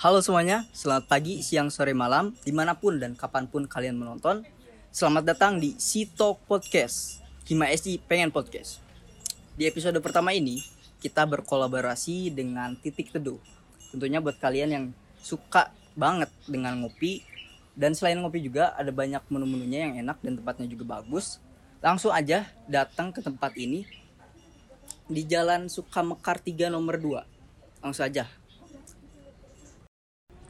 Halo semuanya, selamat pagi, siang, sore, malam, di mana pun dan kapan pun kalian menonton. Selamat datang di Sito Podcast, Hima SI Pengen Podcast. Di episode pertama ini, kita berkolaborasi dengan Titik Teduh. Tentunya buat kalian yang suka banget dengan ngopi, dan selain ngopi juga ada banyak menu-menunya yang enak dan tempatnya juga bagus. Langsung aja datang ke tempat ini di Jalan Sukamekar 3 nomor 2. Langsung aja,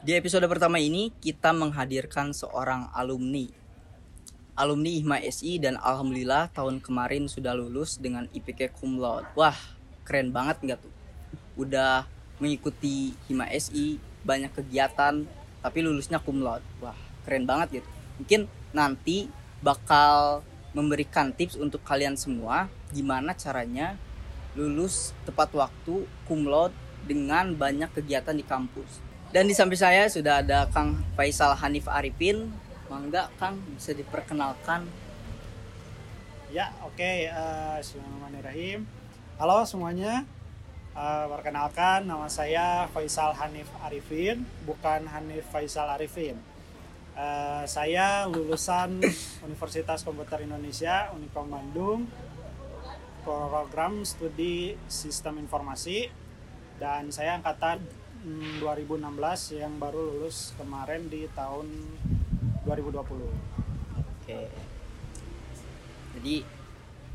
di episode pertama ini kita menghadirkan seorang alumni. Alumni IHMA SI dan alhamdulillah tahun kemarin sudah lulus dengan IPK cum laude. Wah, keren banget nggak tuh? Udah mengikuti IHMA SI, banyak kegiatan, tapi lulusnya cum laude. Wah, keren banget gitu. Mungkin nanti bakal memberikan tips untuk kalian semua gimana caranya lulus tepat waktu cum laude dengan banyak kegiatan di kampus. Dan di samping saya sudah ada Kang Faisal Hanif Arifin. Mangga Kang bisa diperkenalkan. Ya, oke. Okay. Uh, Bismillahirrahmanirrahim. Halo semuanya. Uh, perkenalkan, nama saya Faisal Hanif Arifin, bukan Hanif Faisal Arifin. Uh, saya lulusan Universitas Komputer Indonesia, Unikom Bandung, program studi Sistem Informasi, dan saya angkatan 2016 yang baru lulus kemarin di tahun 2020. Oke. Jadi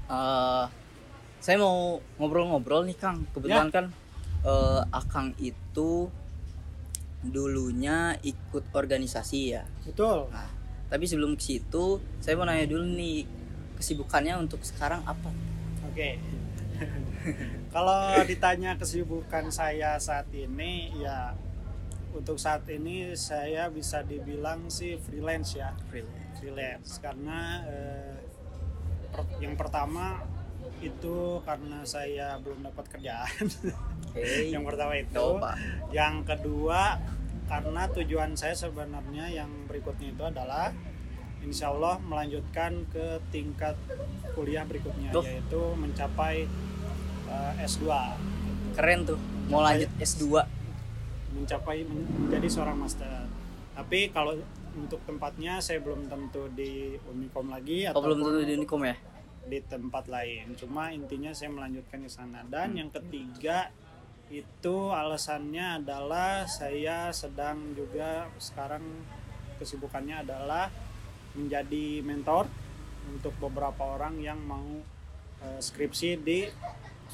uh, saya mau ngobrol-ngobrol nih Kang. Kebetulan ya. kan uh, Akang itu dulunya ikut organisasi ya. Betul. Nah, tapi sebelum ke situ saya mau nanya dulu nih kesibukannya untuk sekarang apa? Oke. Kalau ditanya kesibukan saya saat ini ya untuk saat ini saya bisa dibilang sih freelance ya. Freelance. Freelance karena eh, per, yang pertama itu karena saya belum dapat kerjaan. Okay. yang pertama itu. Yang kedua karena tujuan saya sebenarnya yang berikutnya itu adalah insya Allah melanjutkan ke tingkat kuliah berikutnya Tuh. yaitu mencapai uh, eh, S2 keren tuh. Mau lanjut S2 mencapai menjadi seorang master. Tapi kalau untuk tempatnya saya belum tentu di Unicom lagi atau oh, belum tentu di Unicom ya? di tempat lain. Cuma intinya saya melanjutkan di sana. Dan hmm. yang ketiga itu alasannya adalah saya sedang juga sekarang kesibukannya adalah menjadi mentor untuk beberapa orang yang mau uh, skripsi di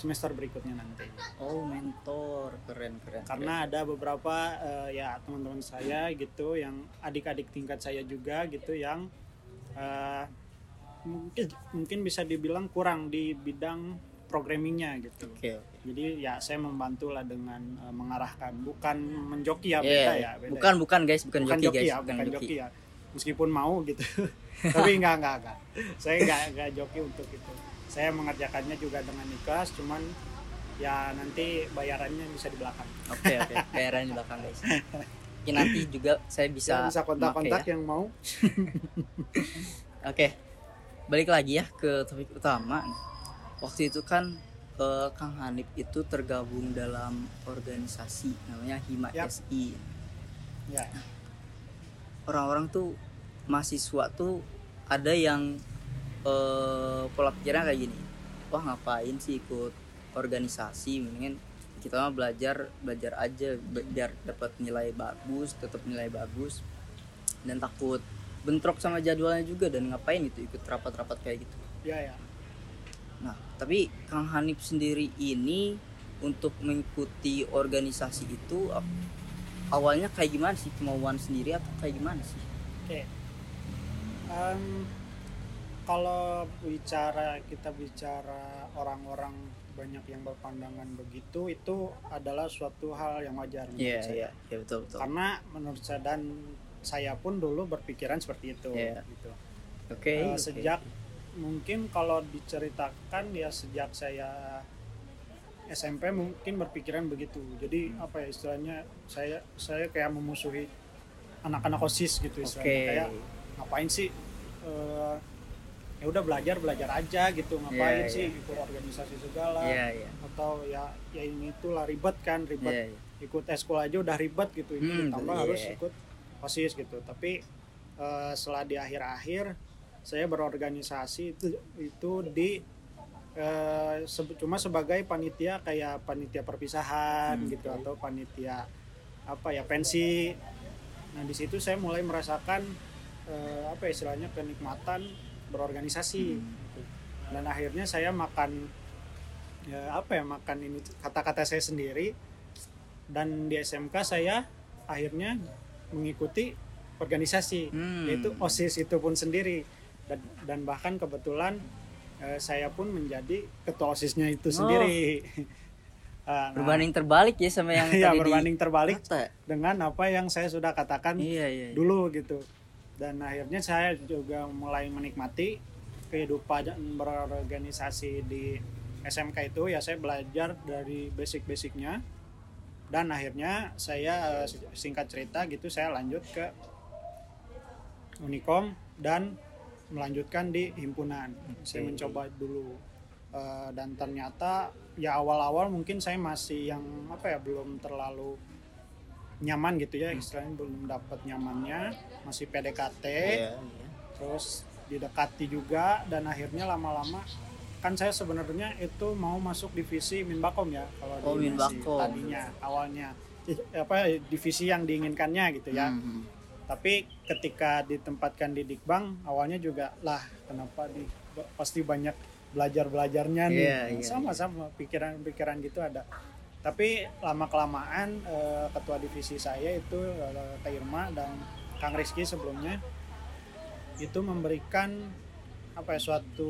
semester berikutnya nanti. Oh mentor keren keren. Karena keren. ada beberapa uh, ya teman-teman saya gitu yang adik-adik tingkat saya juga gitu yang uh, mungkin mungkin bisa dibilang kurang di bidang programmingnya gitu. Okay, okay. Jadi ya saya membantu lah dengan uh, mengarahkan, bukan menjoki ya yeah, beda ya. Beda bukan ya. bukan guys, bukan, bukan joki, joki guys, ya, bukan, bukan joki. joki ya meskipun mau gitu tapi enggak enggak enggak saya enggak enggak joki untuk itu saya mengerjakannya juga dengan ikhlas cuman ya nanti bayarannya bisa di belakang oke okay, oke okay. bayarannya di belakang guys Mungkin nanti juga saya bisa ya, bisa kontak-kontak ya. yang mau oke okay. balik lagi ya ke topik utama waktu itu kan uh, Kang Hanif itu tergabung dalam organisasi namanya Hima yep. SI ya orang-orang tuh mahasiswa tuh ada yang uh, pola pikirnya kayak gini. Wah ngapain sih ikut organisasi? Mendingan kita mah belajar belajar aja biar dapat nilai bagus tetap nilai bagus. Dan takut bentrok sama jadwalnya juga dan ngapain itu ikut rapat-rapat kayak gitu. Ya ya nah tapi Kang Hanif sendiri ini untuk mengikuti organisasi itu awalnya kayak gimana sih? Kemauan sendiri atau kayak gimana sih? Oke, okay. um, kalau bicara kita bicara orang-orang banyak yang berpandangan begitu itu adalah suatu hal yang wajar menurut yeah, saya. Yeah, yeah, betul betul. Karena menurut saya dan saya pun dulu berpikiran seperti itu. Yeah. Gitu. Oke. Okay, uh, sejak mungkin kalau diceritakan ya sejak saya SMP mungkin berpikiran begitu jadi hmm. apa ya istilahnya saya saya kayak memusuhi anak-anak osis gitu istilahnya okay. kayak ngapain sih uh, ya udah belajar belajar aja gitu ngapain yeah, sih yeah. ikut organisasi segala yeah, yeah. atau ya ya ini itulah ribet kan ribet yeah, yeah. ikut eskul aja udah ribet gitu ini Hmm, ditambah iya. harus ikut osis gitu tapi eh, setelah di akhir-akhir saya berorganisasi itu itu di eh, se- cuma sebagai panitia kayak panitia perpisahan Hmm, gitu atau panitia apa ya pensi nah di situ saya mulai merasakan eh, apa ya istilahnya kenikmatan berorganisasi Hmm. gitu. dan akhirnya saya makan ya apa ya makan ini kata-kata saya sendiri dan di SMK saya akhirnya mengikuti organisasi Hmm. yaitu osis itu pun sendiri dan, dan bahkan kebetulan eh, saya pun menjadi ketua osisnya itu sendiri Ah, nah, Berbanding terbalik ya sama yang Iya, tadi di berbanding terbalik kata. dengan apa yang saya sudah katakan Iya, iya. iya. dulu gitu dan akhirnya saya juga mulai menikmati kehidupan berorganisasi di SMK itu. Ya saya belajar dari basic-basicnya. Dan akhirnya saya eh, singkat cerita gitu saya lanjut ke Unikom dan melanjutkan di himpunan. Saya Oke. mencoba dulu Eh, dan ternyata ya awal-awal mungkin saya masih yang apa ya belum terlalu nyaman gitu ya istilahnya belum dapat nyamannya masih PDKT Iya, iya. terus didekati juga dan akhirnya lama-lama kan saya sebenarnya itu mau masuk divisi Minbakom ya kalau Oh, di Minbakom. tadinya awalnya apa divisi yang diinginkannya gitu ya Hmm. tapi ketika ditempatkan di Dikbang awalnya juga lah kenapa di pasti banyak belajar belajarnya nih Iya, iya, sama-sama pikiran-pikiran gitu ada tapi lama kelamaan ketua divisi saya itu eh, Kak Irma dan Kang Rizky sebelumnya itu memberikan apa ya suatu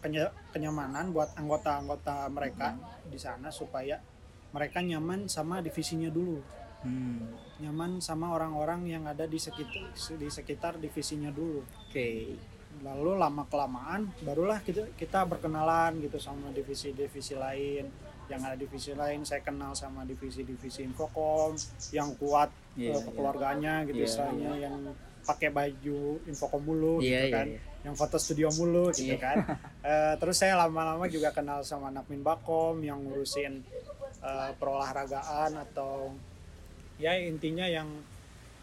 kenye- kenyamanan buat anggota-anggota mereka di sana supaya mereka nyaman sama divisinya dulu Hmm. nyaman sama orang-orang yang ada di sekitar di sekitar divisinya dulu Oke. lalu lama kelamaan barulah kita kita berkenalan gitu sama divisi-divisi lain yang ada divisi lain saya kenal sama divisi-divisi infokom yang kuat Iya, eh, kekeluarganya gitu Iya, istilahnya yang pakai baju infokom mulu Iya, gitu iya, kan iya. yang foto studio mulu gitu Iya. kan Eh, terus saya lama-lama juga kenal sama anak minbakom yang ngurusin eh, perolahragaan atau ya intinya yang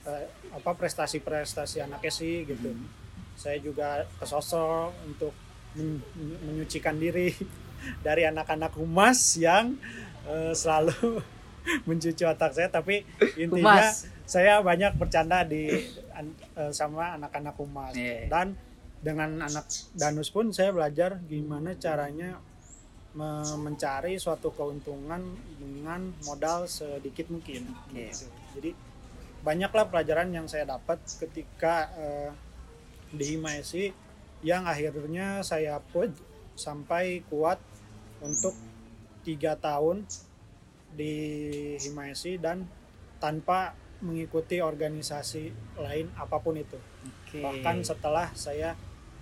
eh, apa prestasi-prestasi anaknya sih gitu Hmm. saya juga kesosok untuk men- menyucikan diri dari anak-anak humas yang eh, selalu mencuci otak saya tapi intinya Humas. saya banyak bercanda di eh, sama anak-anak humas Iya. dan dengan anak danus pun saya belajar gimana caranya me- mencari suatu keuntungan dengan modal sedikit mungkin Oke. gitu. jadi banyaklah pelajaran yang saya dapat ketika eh, di Himaesi yang akhirnya saya pun sampai kuat untuk tiga tahun di Himaesi dan tanpa mengikuti organisasi lain apa pun itu Oke. bahkan setelah saya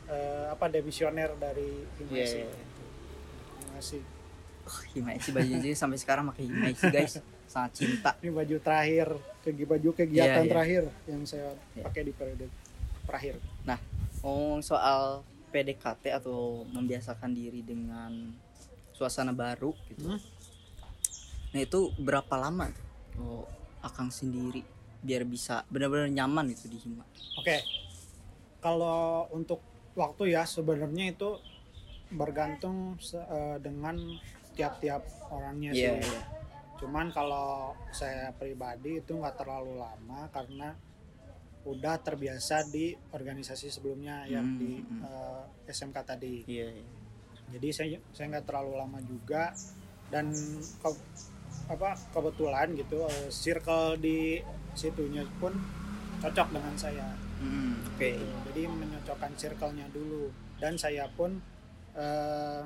eh, apa divisioner dari Himaesi Iya. Himaesi Oh, Himaisi bajunya sampai sekarang pakai Himaisi guys. Sangat cinta. ini baju terakhir kegi baju kegiatan Iya, iya. terakhir yang saya Iya. pakai di periode terakhir Ngomong soal PDKT atau membiasakan diri dengan suasana baru gitu. Hmm. Nah, itu berapa lama tuh? Oh, Akang sendiri biar bisa benar-benar nyaman itu di Hima. Oke. Kalau untuk waktu ya sebenarnya itu bergantung eh, dengan tiap-tiap orangnya Iya, sih. iya. Cuman kalau saya pribadi itu nggak terlalu lama karena udah terbiasa di organisasi sebelumnya yang Hmm, di hmm. eh, SMK tadi. Iya, iya. Jadi saya saya nggak terlalu lama juga dan ke- apa kebetulan gitu eh, circle di situnya pun cocok dengan saya. Hmm, Oke. jadi menyocokkan circle-nya dulu dan saya pun eh,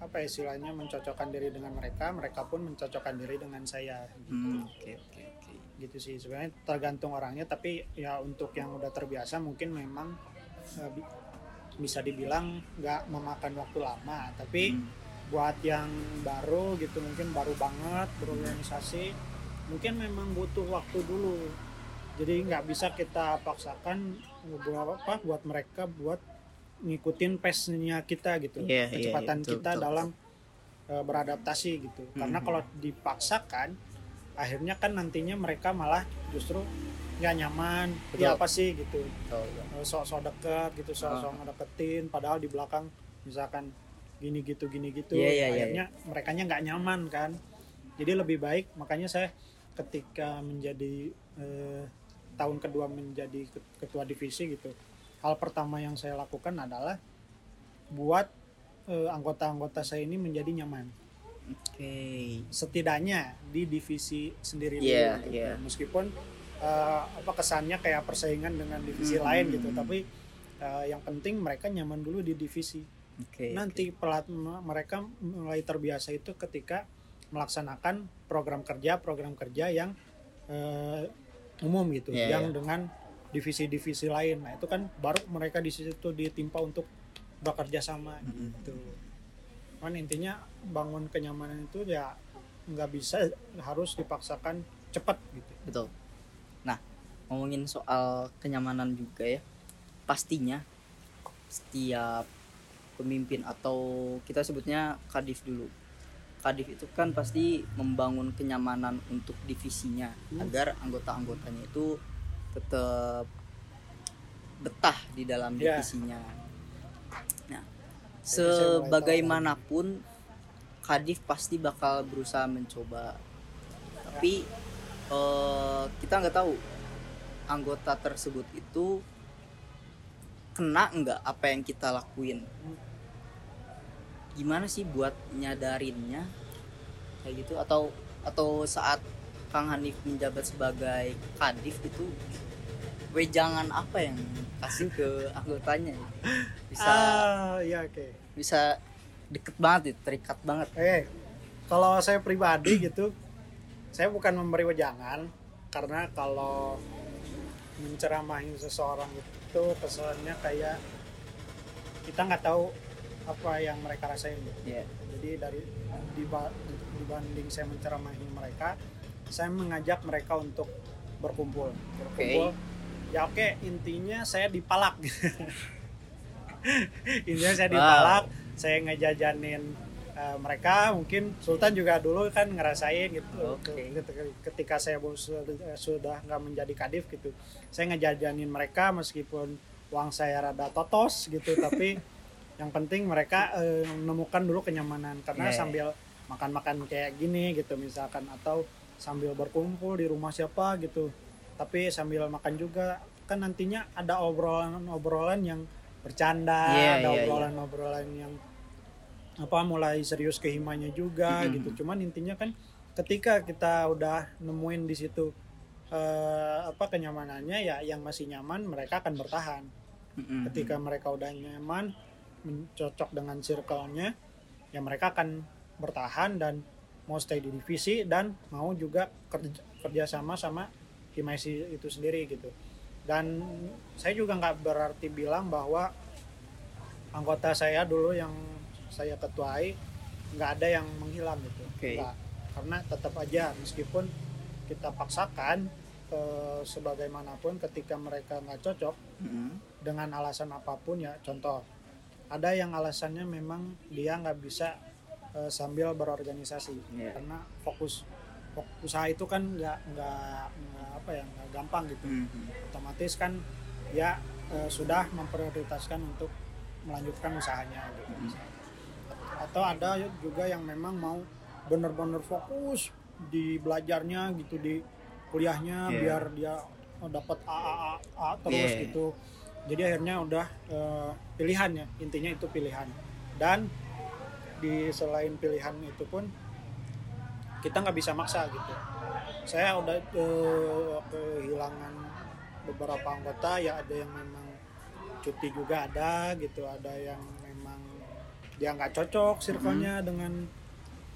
apa ya istilahnya mencocokkan diri dengan mereka mereka pun mencocokkan diri dengan saya gitu, Hmm, Oke, oke, oke. gitu sih sebenarnya tergantung orangnya tapi ya untuk yang udah terbiasa mungkin memang eh, bisa dibilang nggak memakan waktu lama tapi Hmm. buat yang baru gitu mungkin baru banget berorganisasi mungkin memang butuh waktu dulu jadi nggak bisa kita paksakan buat apa buat mereka buat ngikutin pace-nya kita gitu Iya, iya, kecepatan iya, betul, kita betul, dalam eh, beradaptasi gitu karena Mhm. kalau dipaksakan akhirnya kan nantinya mereka malah justru nggak nyaman Betul. ya apa sih gitu betul. Eh, sok-sok deket gitu sok-sok Ah. ngedeketin padahal di belakang misalkan gini gitu gini gitu Iya, iya, iya, akhirnya mereka nggak nyaman kan jadi lebih baik makanya saya ketika menjadi eh, tahun kedua menjadi ke- ketua divisi gitu hal pertama yang saya lakukan adalah buat eh, anggota-anggota saya ini menjadi nyaman Oke. setidaknya di divisi sendiri Iya, dulu gitu. iya. meskipun eh, apa kesannya kayak persaingan dengan divisi Hmm. lain gitu tapi eh, yang penting mereka nyaman dulu di divisi Oke. nanti pelat m- mereka mulai terbiasa itu ketika melaksanakan program kerja program kerja yang eh, umum gitu Iya, yang iya. dengan divisi-divisi lain nah itu kan baru mereka di situ ditimpa untuk bekerja sama Mm-mm. gitu kan intinya bangun kenyamanan itu ya nggak bisa harus dipaksakan cepat gitu Betul. Ngomongin soal kenyamanan juga ya. Pastinya setiap pemimpin atau kita sebutnya kadif dulu. Kadif itu kan pasti membangun kenyamanan untuk divisinya Hmm. agar anggota-anggotanya itu tetap betah di dalam Ya. divisinya. Nah, sebagaimanapun kadif pasti bakal berusaha mencoba. Tapi eh, kita nggak tahu anggota tersebut itu kena nggak apa yang kita lakuin? Gimana sih buat nyadarinnya? Kayak gitu atau atau saat Kang Hanif menjabat sebagai kadif itu wejangan apa yang kasih ke anggotanya? Ya? bisa ah ya oke. bisa deket banget terikat banget. Eh, kalau saya pribadi gitu, saya bukan memberi wejangan karena kalau menceramahi seseorang itu kesannya kayak kita nggak tahu apa yang mereka rasain ya Jadi dari diba- dibanding saya menceramahi mereka, saya mengajak mereka untuk berkumpul. Berkumpul. Ya oke, intinya saya dipalak. intinya saya Wow. dipalak, saya ngejajanin eh, mereka. Mungkin Sultan juga dulu kan ngerasain gitu. Oke. Ketika- saya eh, sudah nggak menjadi kadif gitu, saya ngejajanin mereka meskipun uang saya rada totos gitu, tapi yang penting mereka eh, menemukan dulu kenyamanan karena Iya, iya. sambil makan-makan kayak gini gitu misalkan atau sambil berkumpul di rumah siapa gitu tapi sambil makan juga kan nantinya ada obrolan-obrolan yang bercanda Iya, ada iya, iya. obrolan-obrolan yang apa mulai serius ke himanya juga Mm-mm. gitu cuman intinya kan ketika kita udah nemuin di situ eh, apa kenyamanannya ya yang masih nyaman mereka akan bertahan Mm-mm. ketika mereka udah nyaman mencocok dengan circle-nya ya mereka akan bertahan dan mau stay di divisi dan mau juga kerja, kerjasama sama tim IC itu sendiri gitu dan saya juga nggak berarti bilang bahwa anggota saya dulu yang saya ketuai nggak ada yang menghilang gitu Oke. Nggak. karena tetap aja meskipun kita paksakan eh, sebagaimanapun ketika mereka nggak cocok Mm-mm. dengan alasan apa pun ya contoh ada yang alasannya memang dia nggak bisa eh, sambil berorganisasi Iya. karena fokus fok- usaha itu kan nggak nggak apa ya nggak gampang gitu Mhm. otomatis kan dia eh, sudah memprioritaskan untuk melanjutkan usahanya gitu Mhm. Atau ada juga yang memang mau bener-bener fokus di belajarnya gitu di kuliahnya Iya. biar dia dapat A, A, A, A terus Iya. gitu jadi akhirnya udah eh, pilihan ya intinya itu pilihan dan di selain pilihan itu pun kita nggak bisa maksa gitu saya udah eh, kehilangan beberapa anggota ya ada yang memang cuti juga ada gitu ada yang dia nggak cocok circle-nya dengan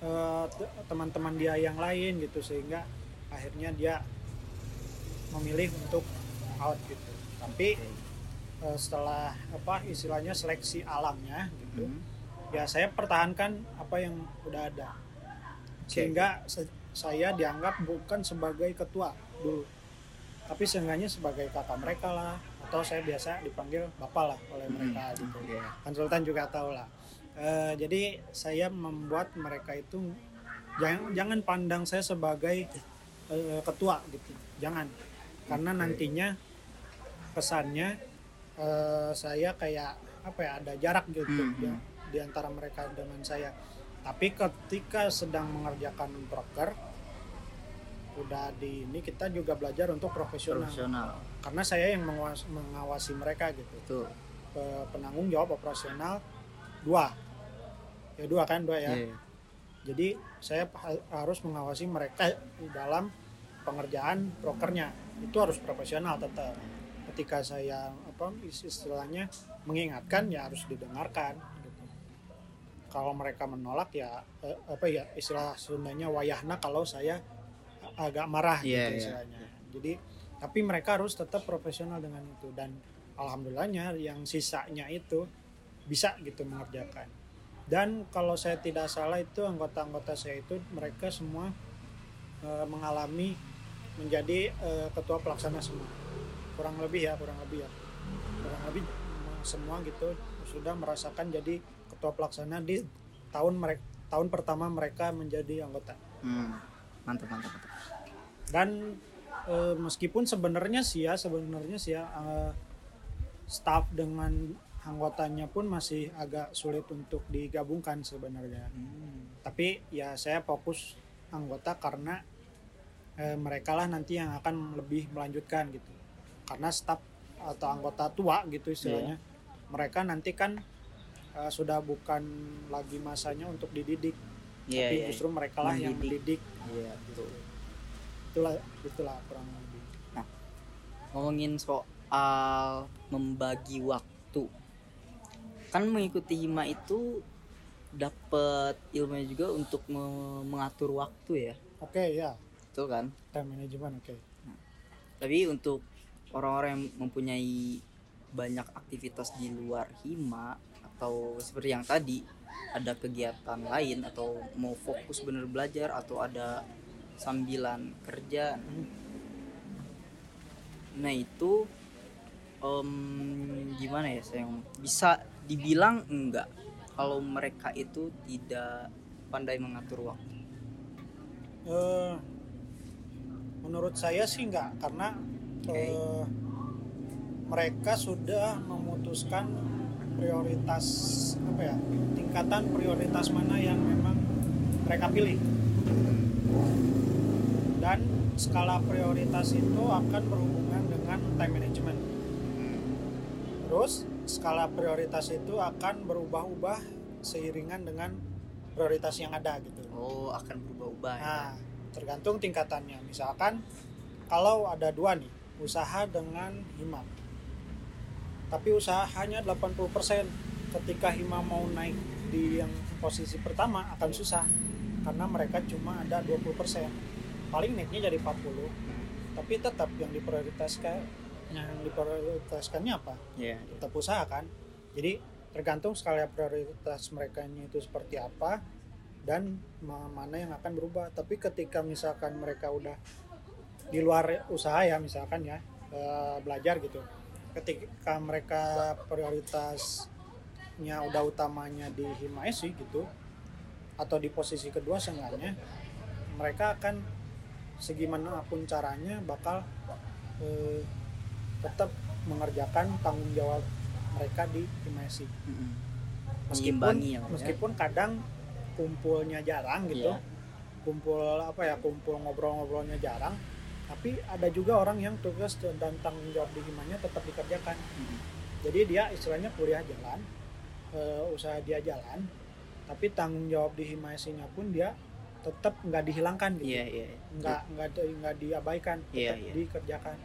eh, te- teman-teman dia yang lain gitu sehingga akhirnya dia memilih untuk out gitu. Tapi eh, setelah apa istilahnya seleksi alamnya gitu Mhm. ya saya pertahankan apa yang udah ada. Sehingga se- saya dianggap bukan sebagai ketua dulu tapi seenggaknya sebagai kakak mereka lah atau saya biasa dipanggil bapak lah oleh mereka Mhm. gitu. Iya. konsultan juga tahu lah Eh, jadi saya membuat mereka itu jangan jangan pandang saya sebagai eh, ketua gitu. Jangan. Karena Oke. nantinya kesannya eh, saya kayak apa ya ada jarak gitu Hmm, di, hmm. di antara mereka dengan saya. Tapi ketika sedang mengerjakan proker udah di ini kita juga belajar untuk profesional. Profesional. Karena saya yang mengawas- mengawasi mereka gitu. Itu Pe- penanggung jawab operasional dua ya dua kan dua ya Iya. jadi saya ha- harus mengawasi mereka di dalam pengerjaan prokernya itu harus profesional tetap ketika saya apa istilahnya mengingatkan ya harus didengarkan gitu. kalau mereka menolak ya eh, apa ya istilah Sundanya wayahna kalau saya agak marah Iya, gitu iya. istilahnya jadi tapi mereka harus tetap profesional dengan itu dan alhamdulillahnya yang sisanya itu bisa gitu mengerjakan dan kalau saya tidak salah itu anggota-anggota saya itu mereka semua eh, mengalami menjadi eh, ketua pelaksana semua. Kurang lebih ya kurang lebih ya. Kurang lebih semua gitu sudah merasakan jadi ketua pelaksana di tahun mereka tahun pertama mereka menjadi anggota. Hmm. mantap mantap mantap. Dan eh, meskipun sebenarnya sih ya sebenarnya sih ya eh, staff dengan anggotanya pun masih agak sulit untuk digabungkan sebenarnya Hmm. tapi ya saya fokus anggota karena eh, mereka lah nanti yang akan lebih melanjutkan gitu karena staff atau anggota tua gitu istilahnya mereka nanti kan eh, sudah bukan lagi masanya untuk dididik Iya, tapi iya. justru mereka lah yang Mendidik. Iya, betul. itulah itulah kurang lebih ngomongin soal membagi waktu kan mengikuti hima itu dapat ilmunya juga untuk me- mengatur waktu ya. Oke ya betul kan? Time management oke. Tapi untuk orang-orang yang mempunyai banyak aktivitas di luar hima atau seperti yang tadi ada kegiatan lain atau mau fokus bener belajar atau ada sambilan kerja. Nah itu em, gimana ya saya bisa dibilang enggak. Kalau mereka itu tidak pandai mengatur waktu. Eh, menurut saya sih enggak karena eh, mereka sudah memutuskan prioritas apa ya tingkatan prioritas mana yang memang mereka pilih. Dan skala prioritas itu akan berhubungan dengan time management. Terus skala prioritas itu akan berubah-ubah seiringan dengan prioritas yang ada gitu oh akan berubah-ubah ya Nah, tergantung tingkatannya. Misalkan kalau ada dua nih, usaha dengan hima. Tapi usahanya 80%. Ketika hima mau naik di yang posisi pertama akan susah karena mereka cuma ada 20%. Paling naiknya jadi 40. Tapi tetap yang diprioritaskan yang diprioritaskannya apa? Iya. tetap usaha kan jadi tergantung skala prioritas mereka itu seperti apa dan ma- mana yang akan berubah tapi ketika misalkan mereka udah di luar usaha ya misalkan ya eh, belajar gitu ketika mereka prioritasnya udah utamanya di Himaesi gitu atau di posisi kedua seenggaknya mereka akan segimanapun caranya bakal eh, tetap mengerjakan tanggung jawab mereka di Himaesi Mm-mm. meskipun ya, ya. meskipun kadang kumpulnya jarang gitu Iya. kumpul apa ya kumpul ngobrol-ngobrolnya jarang tapi ada juga orang yang tugas dan tanggung jawab di himanya tetap dikerjakan Mm-mm. jadi dia istilahnya kuliah jalan eh, usaha dia jalan tapi tanggung jawab di himayasinya pun dia tetap nggak dihilangkan gitu Iya, iya. iya. nggak nggak nggak diabaikan Iya, tetap iya. dikerjakan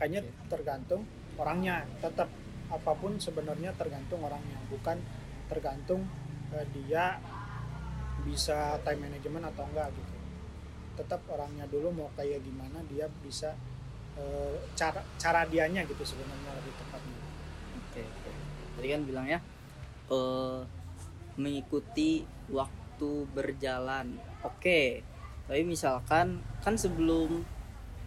makanya Iya. tergantung orangnya tetap apa pun sebenarnya tergantung orangnya bukan tergantung eh, dia bisa time management atau enggak gitu tetap orangnya dulu mau kayak gimana dia bisa eh, cara cara dianya gitu sebenarnya lebih tepatnya Oke, oke. Tadi kan bilangnya eh mengikuti waktu berjalan. Oke. Tapi misalkan kan sebelum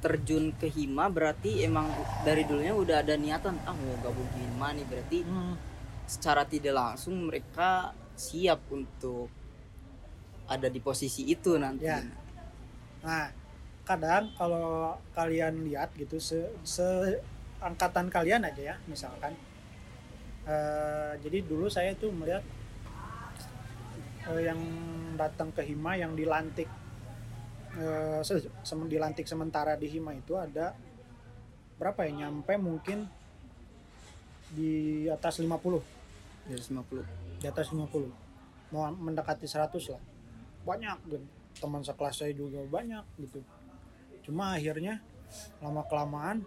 terjun ke hima berarti emang dari dulunya udah ada niatan ah mau gabung hima nih berarti secara tidak langsung mereka siap untuk ada di posisi itu nanti. Ya. Nah, kadang kalau kalian lihat gitu se, se angkatan kalian aja ya misalkan Eh, jadi dulu saya tuh melihat eh, yang datang ke Hima yang dilantik eh, se- sem- dilantik sementara di Hima itu ada berapa ya? Nyampe mungkin di atas 50 Dari 50. di atas 50 mau mendekati 100 lah. Banyak dan teman sekelas saya juga banyak gitu. Cuma akhirnya lama kelamaan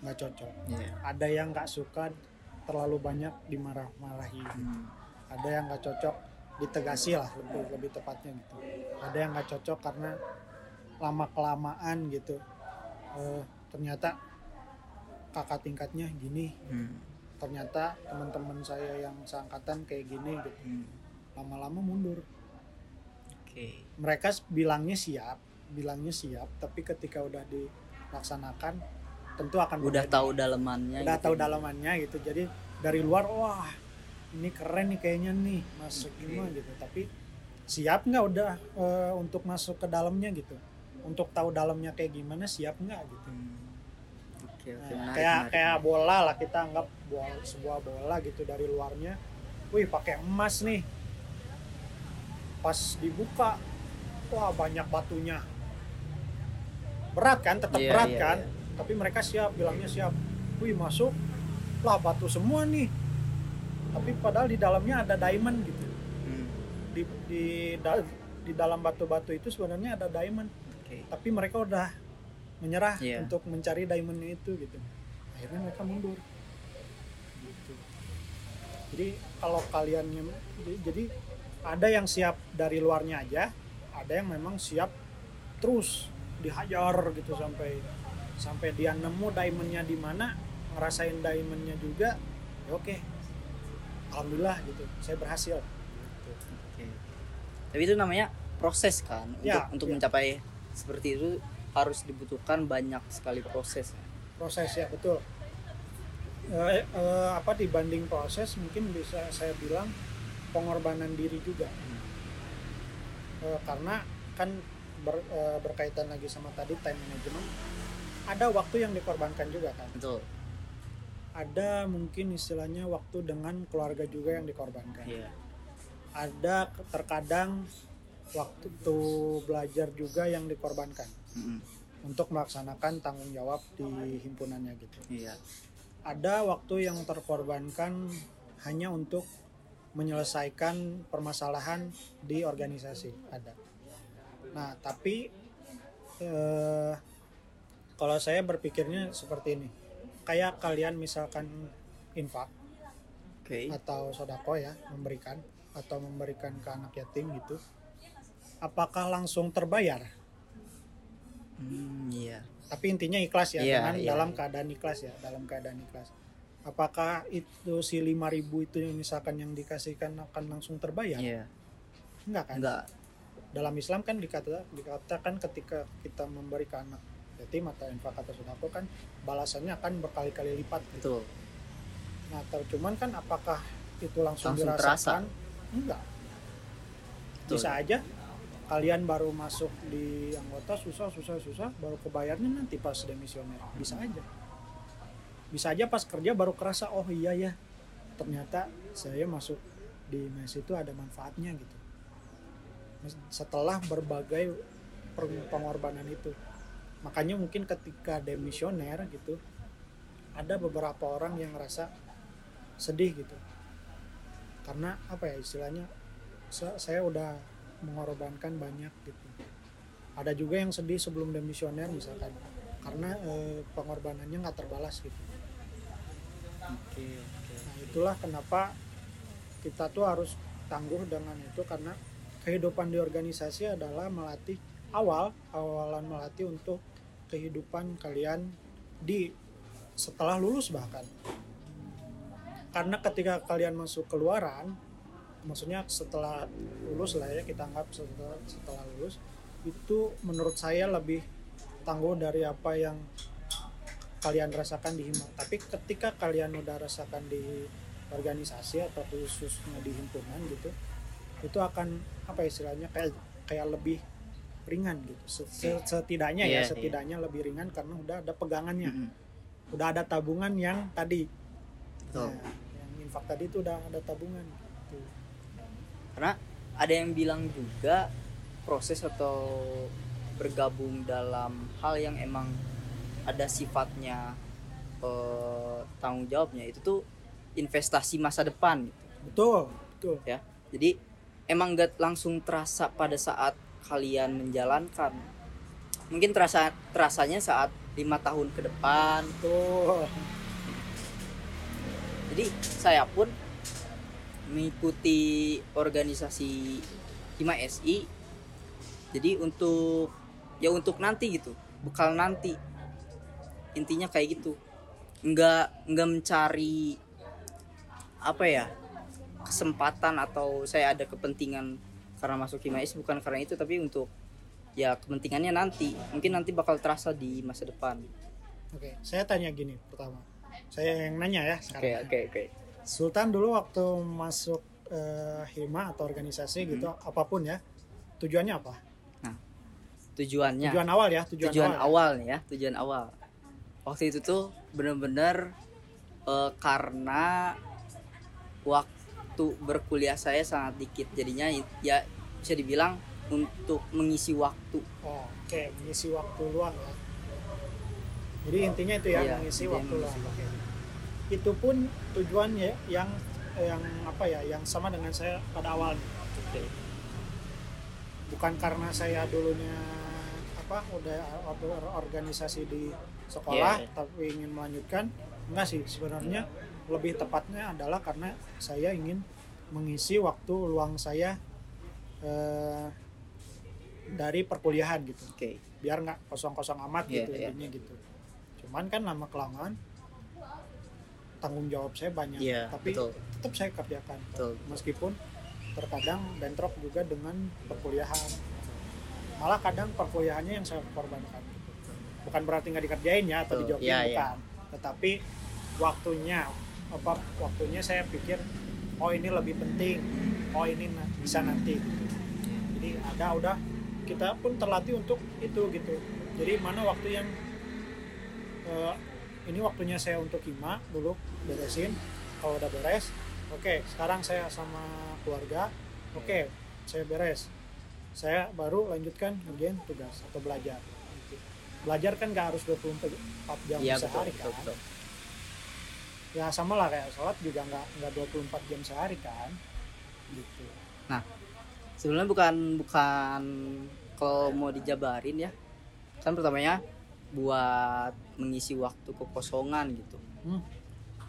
nggak cocok. Iya. ada yang nggak suka terlalu banyak dimarah-marahi. Hmm. ada yang nggak cocok ditegasi lah lebih lebih tepatnya gitu ada yang nggak cocok karena lama kelamaan gitu Eh, ternyata kakak tingkatnya gini Hmm. ternyata teman-teman saya yang seangkatan kayak gini gitu Hmm. lama-lama mundur Oke. mereka bilangnya siap bilangnya siap tapi ketika udah dilaksanakan tentu akan Udah berbeda. tahu dalemannya. udah gitu. tahu dalamannya gitu jadi dari luar wah ini keren nih kayaknya nih masuk Oke. gimana gitu. Tapi siap nggak udah eh, untuk masuk ke dalamnya gitu? Untuk tahu dalamnya kayak gimana siap nggak gitu? Hmm. Oke, oke. Nah, menarik, kayak menarik, kayak bola lah kita anggap bola, sebuah bola gitu dari luarnya. Wih pakai emas nih. Pas dibuka wah banyak batunya. Berat kan? Tetap Iya, berat iya, kan? iya. tapi mereka siap bilangnya siap. Wih masuk. Lah batu semua nih tapi padahal di dalamnya ada diamond gitu Hmm. di di da- di dalam batu-batu itu sebenarnya ada diamond Oke. tapi mereka udah menyerah Iya. untuk mencari diamondnya itu gitu akhirnya mereka mundur gitu. jadi kalau kalian jadi ada yang siap dari luarnya aja ada yang memang siap terus dihajar gitu sampai sampai dia nemu diamondnya di mana ngerasain diamondnya juga ya oke alhamdulillah gitu saya berhasil gitu. Oke. Tapi itu namanya proses kan untuk Ya, untuk ya. mencapai seperti itu harus dibutuhkan banyak sekali proses. proses ya betul Eh, eh, apa dibanding proses mungkin bisa saya bilang pengorbanan diri juga Eh, karena kan ber- eh, berkaitan lagi sama tadi time management ada waktu yang dikorbankan juga kan Betul. Ada mungkin istilahnya waktu dengan keluarga juga yang dikorbankan Iya. ada terkadang waktu belajar juga yang dikorbankan Mm-mm. untuk melaksanakan tanggung jawab di himpunannya gitu Iya. ada waktu yang terkorbankan hanya untuk menyelesaikan permasalahan di organisasi ada nah tapi eh, kalau saya berpikirnya seperti ini kayak kalian misalkan infak Oke. atau sodako ya memberikan atau memberikan ke anak yatim gitu apakah langsung terbayar Hmm, iya. tapi intinya ikhlas ya Iya, dengan iya, dalam iya. keadaan ikhlas ya dalam keadaan ikhlas apakah itu si 5000 itu misalkan yang dikasihkan akan langsung terbayar Iya. enggak kan Enggak. dalam Islam kan dikata, dikatakan ketika kita memberi ke anak yatim atau infak atau sedekah kan balasannya akan berkali-kali lipat gitu. Betul. nah ter- cuman kan apakah itu langsung, Langsung dirasakan? enggak. Betul. bisa aja. Kalian baru masuk di anggota susah susah susah baru kebayarnya nanti pas demisioner. Bisa aja. Bisa aja pas kerja baru kerasa oh iya ya ternyata saya masuk di mes itu ada manfaatnya gitu. Setelah berbagai pengorbanan itu makanya mungkin ketika demisioner gitu ada beberapa orang yang ngerasa sedih gitu. Karena apa ya istilahnya sa- saya udah mengorbankan banyak gitu. Ada juga yang sedih sebelum demisioner misalkan karena eh, pengorbanannya nggak terbalas gitu. Oke, oke. nah itulah kenapa kita tuh harus tangguh dengan itu karena kehidupan di organisasi adalah melatih awal awalan melatih untuk kehidupan kalian di setelah lulus bahkan. Karena ketika kalian masuk keluaran maksudnya setelah lulus lah ya kita anggap setelah, setelah lulus itu menurut saya lebih tangguh dari apa yang kalian rasakan di hima tapi ketika kalian udah rasakan di organisasi atau khususnya di himpunan gitu itu akan apa istilahnya kayak kayak lebih ringan gitu se- setidaknya Iya, ya iya. setidaknya lebih ringan karena udah ada pegangannya Mm-mm. udah ada tabungan yang tadi Betul. Nah, yang infak tadi itu udah ada tabungan gitu. karena ada yang bilang juga proses atau bergabung dalam hal yang emang ada sifatnya eh, tanggung jawabnya itu tuh investasi masa depan gitu. betul betul ya jadi emang gak langsung terasa pada saat kalian menjalankan. Mungkin terasa terasanya saat lima tahun ke depan. Betul. Jadi saya pun mengikuti organisasi Hima SI jadi untuk ya untuk nanti gitu. Bekal nanti. Intinya kayak gitu. Nggak nggak mencari apa ya kesempatan atau saya ada kepentingan karena masuk Hima SI bukan karena itu tapi untuk ya kepentingannya nanti. Mungkin nanti bakal terasa di masa depan. Oke saya tanya gini pertama. Saya yang nanya ya oke sekarang oke oke. Sultan dulu waktu masuk eh, hima atau organisasi gitu Hmm. apa pun ya tujuannya apa? Tujuannya. Tujuan awal ya tujuan, tujuan awal, ya? awal ya tujuan awal. Waktu itu tuh bener-bener eh, karena waktu berkuliah saya sangat dikit. Jadinya ya bisa dibilang untuk mengisi waktu Oh, oke mengisi waktu luang ya jadi intinya itu ya Iya, mengisi waktu mengisi luang Oke. itu pun tujuannya yang yang apa ya yang sama dengan saya pada awalnya Oke. bukan karena saya dulunya apa udah or- organisasi di sekolah iya. tapi ingin melanjutkan enggak sih sebenarnya lebih tepatnya adalah karena saya ingin mengisi waktu luang saya eh, dari perkuliahan gitu. Oke. Biar nggak kosong-kosong amat Iya, gitu iya. intinya gitu. Cuman kan lama kelamaan tanggung jawab saya banyak. Iya tapi betul. tetap saya kerjakan. Betul. Meskipun terkadang bentrok juga dengan perkuliahan. Malah kadang perkuliahannya yang saya korbankan. Bukan berarti nggak dikerjain ya atau dijawabin Iya, iya. bukan. Tetapi waktunya apa waktunya saya pikir oh ini lebih penting oh ini bisa nanti jadi ada udah kita pun terlatih untuk itu gitu jadi mana waktu yang eh, ini waktunya saya untuk hima dulu beresin kalau udah beres oke sekarang saya sama keluarga oke saya beres saya baru lanjutkan ngerjain tugas atau belajar Gitu. belajar kan nggak harus 24 jam betul sehari betul, kan betul. Ya sama lah kayak sholat juga nggak nggak 24 jam sehari kan. Gitu. Sebenarnya bukan bukan kalau mau dijabarin ya. Kan pertamanya buat mengisi waktu kekosongan gitu. Hmm.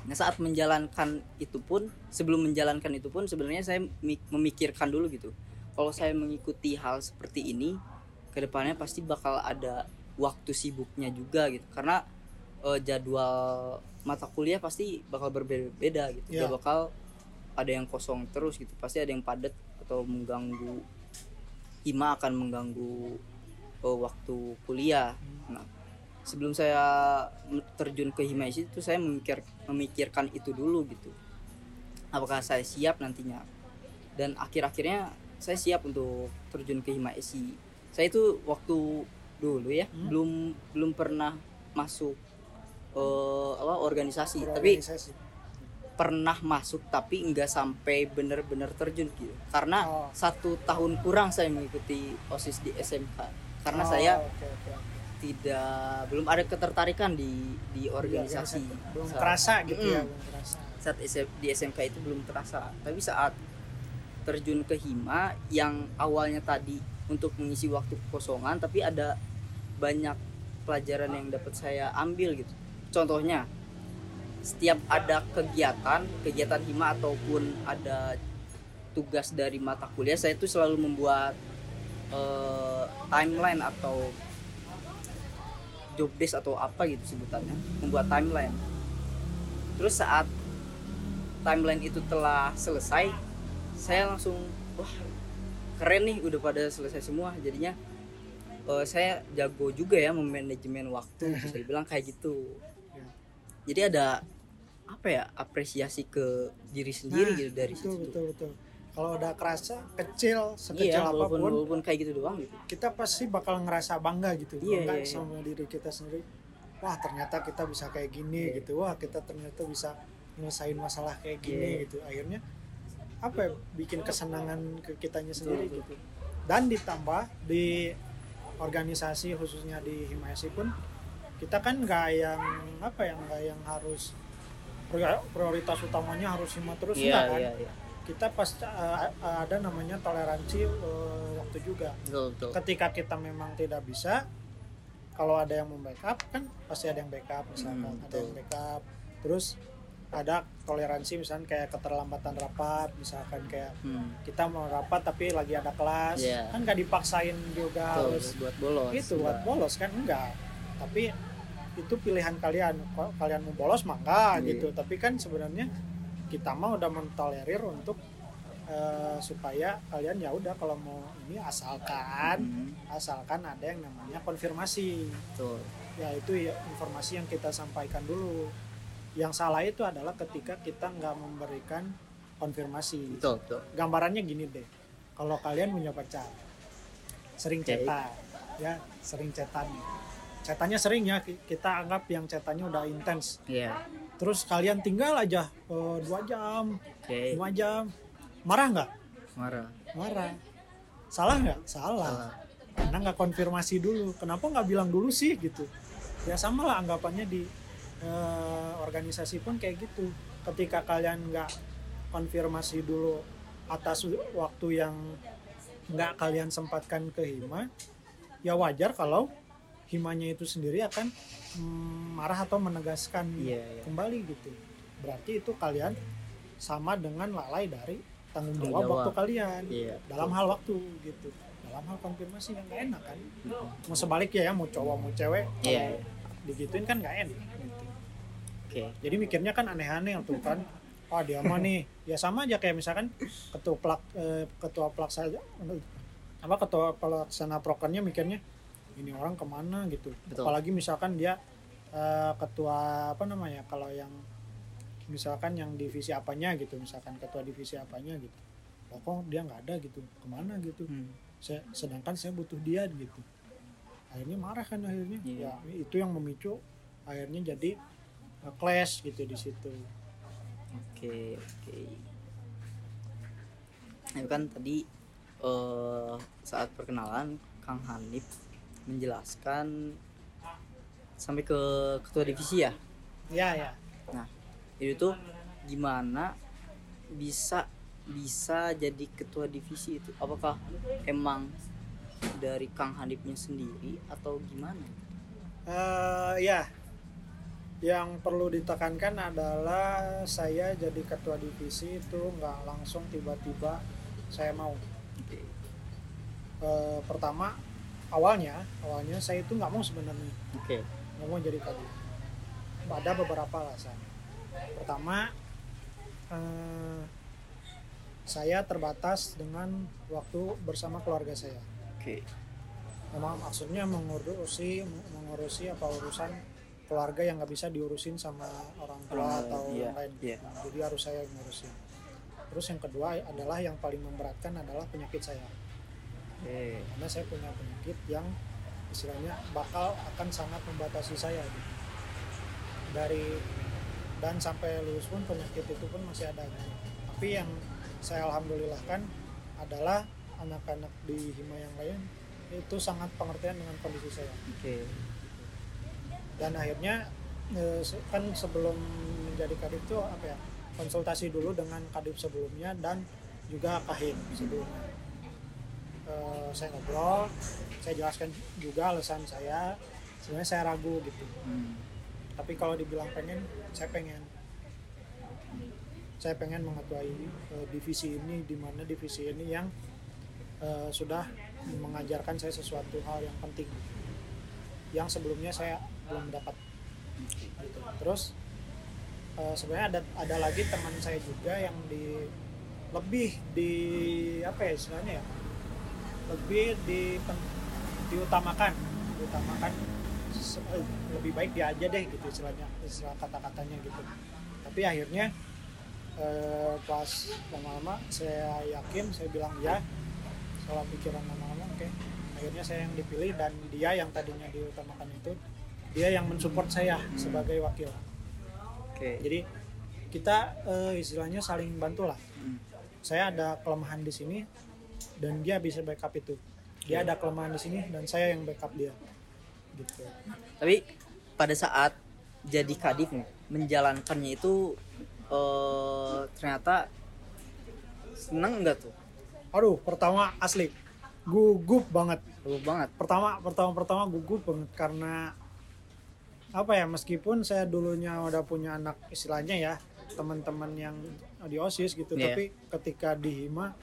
nah saat menjalankan itu pun sebelum menjalankan itu pun sebenarnya saya mi- memikirkan dulu gitu. Kalau saya mengikuti hal seperti ini ke depannya pasti bakal ada waktu sibuknya juga gitu. Karena eh, jadwal mata kuliah pasti bakal berbeda-beda gitu. Ya. Gak bakal ada yang kosong terus gitu. Pasti ada yang padat atau mengganggu. Hima akan mengganggu eh, waktu kuliah. Nah sebelum saya terjun ke hima itu saya memikir memikirkan itu dulu gitu. Apakah saya siap nantinya? Dan akhir-akhirnya saya siap untuk terjun ke hima isi saya itu waktu dulu ya Hmm. belum belum pernah masuk eh, apa organisasi tapi Organisasi. pernah masuk tapi nggak sampai bener-bener terjun gitu karena Oh. satu tahun kurang saya mengikuti osis di SMK karena Oh, saya oke, oke. tidak belum ada ketertarikan di di organisasi Iya, belum Saat- terasa gitu ya Mm. belum terasa saat SM di SMK itu belum terasa tapi saat terjun ke hima yang awalnya tadi untuk mengisi waktu kekosongan tapi ada banyak pelajaran yang dapat saya ambil gitu contohnya setiap ada kegiatan kegiatan hima ataupun ada tugas dari mata kuliah saya itu selalu membuat eh, timeline atau job desk atau apa gitu sebutannya membuat timeline terus saat timeline itu telah selesai saya langsung wah keren nih udah pada selesai semua jadinya eh, saya jago juga ya memanajemen waktu bisa dibilang kayak gitu. Jadi ada apa ya apresiasi ke diri sendiri Nah, gitu dari betul situ betul betul kalau udah kerasa kecil sekecil iya walaupun apa pun walaupun kayak gitu doang gitu kita pasti bakal ngerasa bangga gitu Iya, bangga iya, iya. sama diri kita sendiri wah ternyata kita bisa kayak gini Iya. gitu wah kita ternyata bisa nyelesain masalah kayak gini Iya. gitu akhirnya apa ya, bikin kesenangan ke kitanya sendiri betul. gitu dan ditambah di organisasi khususnya di Himayasi pun kita kan nggak yang apa ya nggak yang harus prior- prioritas utamanya harus hima terus iya enggak kan? iya iya. Kita pasti uh, ada namanya toleransi uh, waktu juga. Betul betul. Ketika kita memang tidak bisa kalau ada yang membackup kan pasti ada yang backup misalkan Hmm, ada yang backup. Terus ada toleransi misalkan kayak keterlambatan rapat misalkan kayak hmm. kita mau rapat tapi lagi ada kelas Iya. kan nggak dipaksain juga harus buat bolos itu buat bolos kan enggak tapi itu pilihan kalian. Kalian mau bolos mah enggak Iya. gitu. Tapi kan sebenarnya kita mah udah mentolerir untuk eh, supaya kalian ya udah kalau mau ini asalkan Hmm, asalkan ada yang namanya konfirmasi. Betul. Ya itu ya informasi yang kita sampaikan dulu. Yang salah itu adalah ketika kita nggak memberikan konfirmasi. Betul betul. Gambarannya gini deh. Kalau kalian punya pacar sering Oke. cetan ya sering cetan cetannya sering ya ki- kita anggap yang cetannya udah intens. Iya. Terus kalian tinggal aja eh, dua jam lima jam. Marah nggak? Marah. Marah. Salah nggak? Salah. Salah. Karena nggak konfirmasi dulu. Kenapa nggak bilang dulu sih gitu? Ya sama lah anggapannya di eh, organisasi pun kayak gitu. Ketika kalian nggak konfirmasi dulu atas waktu yang nggak kalian sempatkan ke hima ya wajar kalau himanya itu sendiri akan mm, marah atau menegaskan iya iya. kembali gitu. Berarti itu kalian sama dengan lalai dari tanggung jawab, jawab. waktu kalian. Iya dalam hal waktu gitu. Dalam hal konfirmasi yang gak enak kan. Betul. mau sebaliknya ya mau cowok mau cewek iya kalau digituin kan gak enak gitu. oke. Jadi mikirnya kan aneh-aneh tuh kan. Oh dia mah nih. Ya sama aja kayak misalkan ketua plak eh, ketua pelaksana apa ketua pelaksana prokernya mikirnya ini orang ke mana gitu. Betul. apalagi misalkan dia eh, ketua apa namanya kalau yang misalkan yang divisi apanya gitu misalkan ketua divisi apanya gitu. Loh, kok dia nggak ada gitu ke mana gitu. Hmm, saya sedangkan saya butuh dia gitu. Akhirnya marah kan akhirnya. Iya. ya itu yang memicu akhirnya jadi uh, clash gitu di situ. Oke oke. Nah, itu kan tadi eh, saat perkenalan Kang Hanif menjelaskan sampai ke ketua divisi ya? Ya ya. Itu tuh gimana bisa bisa jadi ketua divisi itu? Apakah emang dari Kang Hanifnya sendiri atau gimana? Eh, ya. Yang perlu ditekankan adalah saya jadi ketua divisi itu nggak langsung tiba-tiba saya mau. Oke. Eh, pertama awalnya awalnya saya itu nggak mau sebenarnya. Oke. Nggak mau jadi kadif ada beberapa alasan. Pertama eh, saya terbatas dengan waktu bersama keluarga saya. Oke. Memang maksudnya mengurusi mengurusi apa urusan keluarga yang nggak bisa diurusin sama orang tua Orang lain, atau iya, yang lain. iya. jadi harus saya yang ngurusin. Terus yang kedua adalah yang paling memberatkan adalah penyakit saya oke karena saya punya penyakit yang istilahnya bakal akan sangat membatasi saya gitu. dari dan sampai lulus pun penyakit itu pun masih ada gitu. tapi yang saya alhamdulillahkan adalah anak-anak di hima yang lain itu sangat pengertian dengan kondisi saya oke dan akhirnya se- kan sebelum menjadi kadif itu apa ya konsultasi dulu dengan kadif sebelumnya dan juga kahim sebelumnya Eh, saya ngobrol saya jelaskan juga alasan saya. Sebenarnya saya ragu gitu. Hmm, tapi kalau dibilang pengen saya pengen. Saya pengen mengetuai eh, divisi ini di mana divisi ini yang eh, sudah mengajarkan saya sesuatu hal yang penting. Yang sebelumnya saya belum dapat. Gitu. terus eh, sebenarnya ada ada lagi teman saya juga yang di lebih di apa ya istilahnya ya lebih di diutamakan diutamakan eh, lebih baik dia aja deh gitu istilahnya istilah kata-katanya gitu. Tapi akhirnya eh, pas lama-lama saya yakin saya bilang ya setelah pikiran lama-lama oke. Akhirnya saya yang dipilih dan dia yang tadinya diutamakan itu dia yang mensupport saya sebagai wakil. Oke. Jadi kita eh, istilahnya saling bantu lah Hmm. saya ada kelemahan di sini dan dia bisa backup itu. Dia ada kelemahan di sini dan saya yang backup dia. Gitu. Tapi pada saat jadi kadif menjalankannya itu eh ternyata seneng nggak tuh? Aduh pertama asli. Gugup banget. Seru banget. Pertama pertama pertama gugup banget karena apa ya meskipun saya dulunya udah punya anak istilahnya ya teman-teman yang di osis gitu Iya. tapi ketika di hima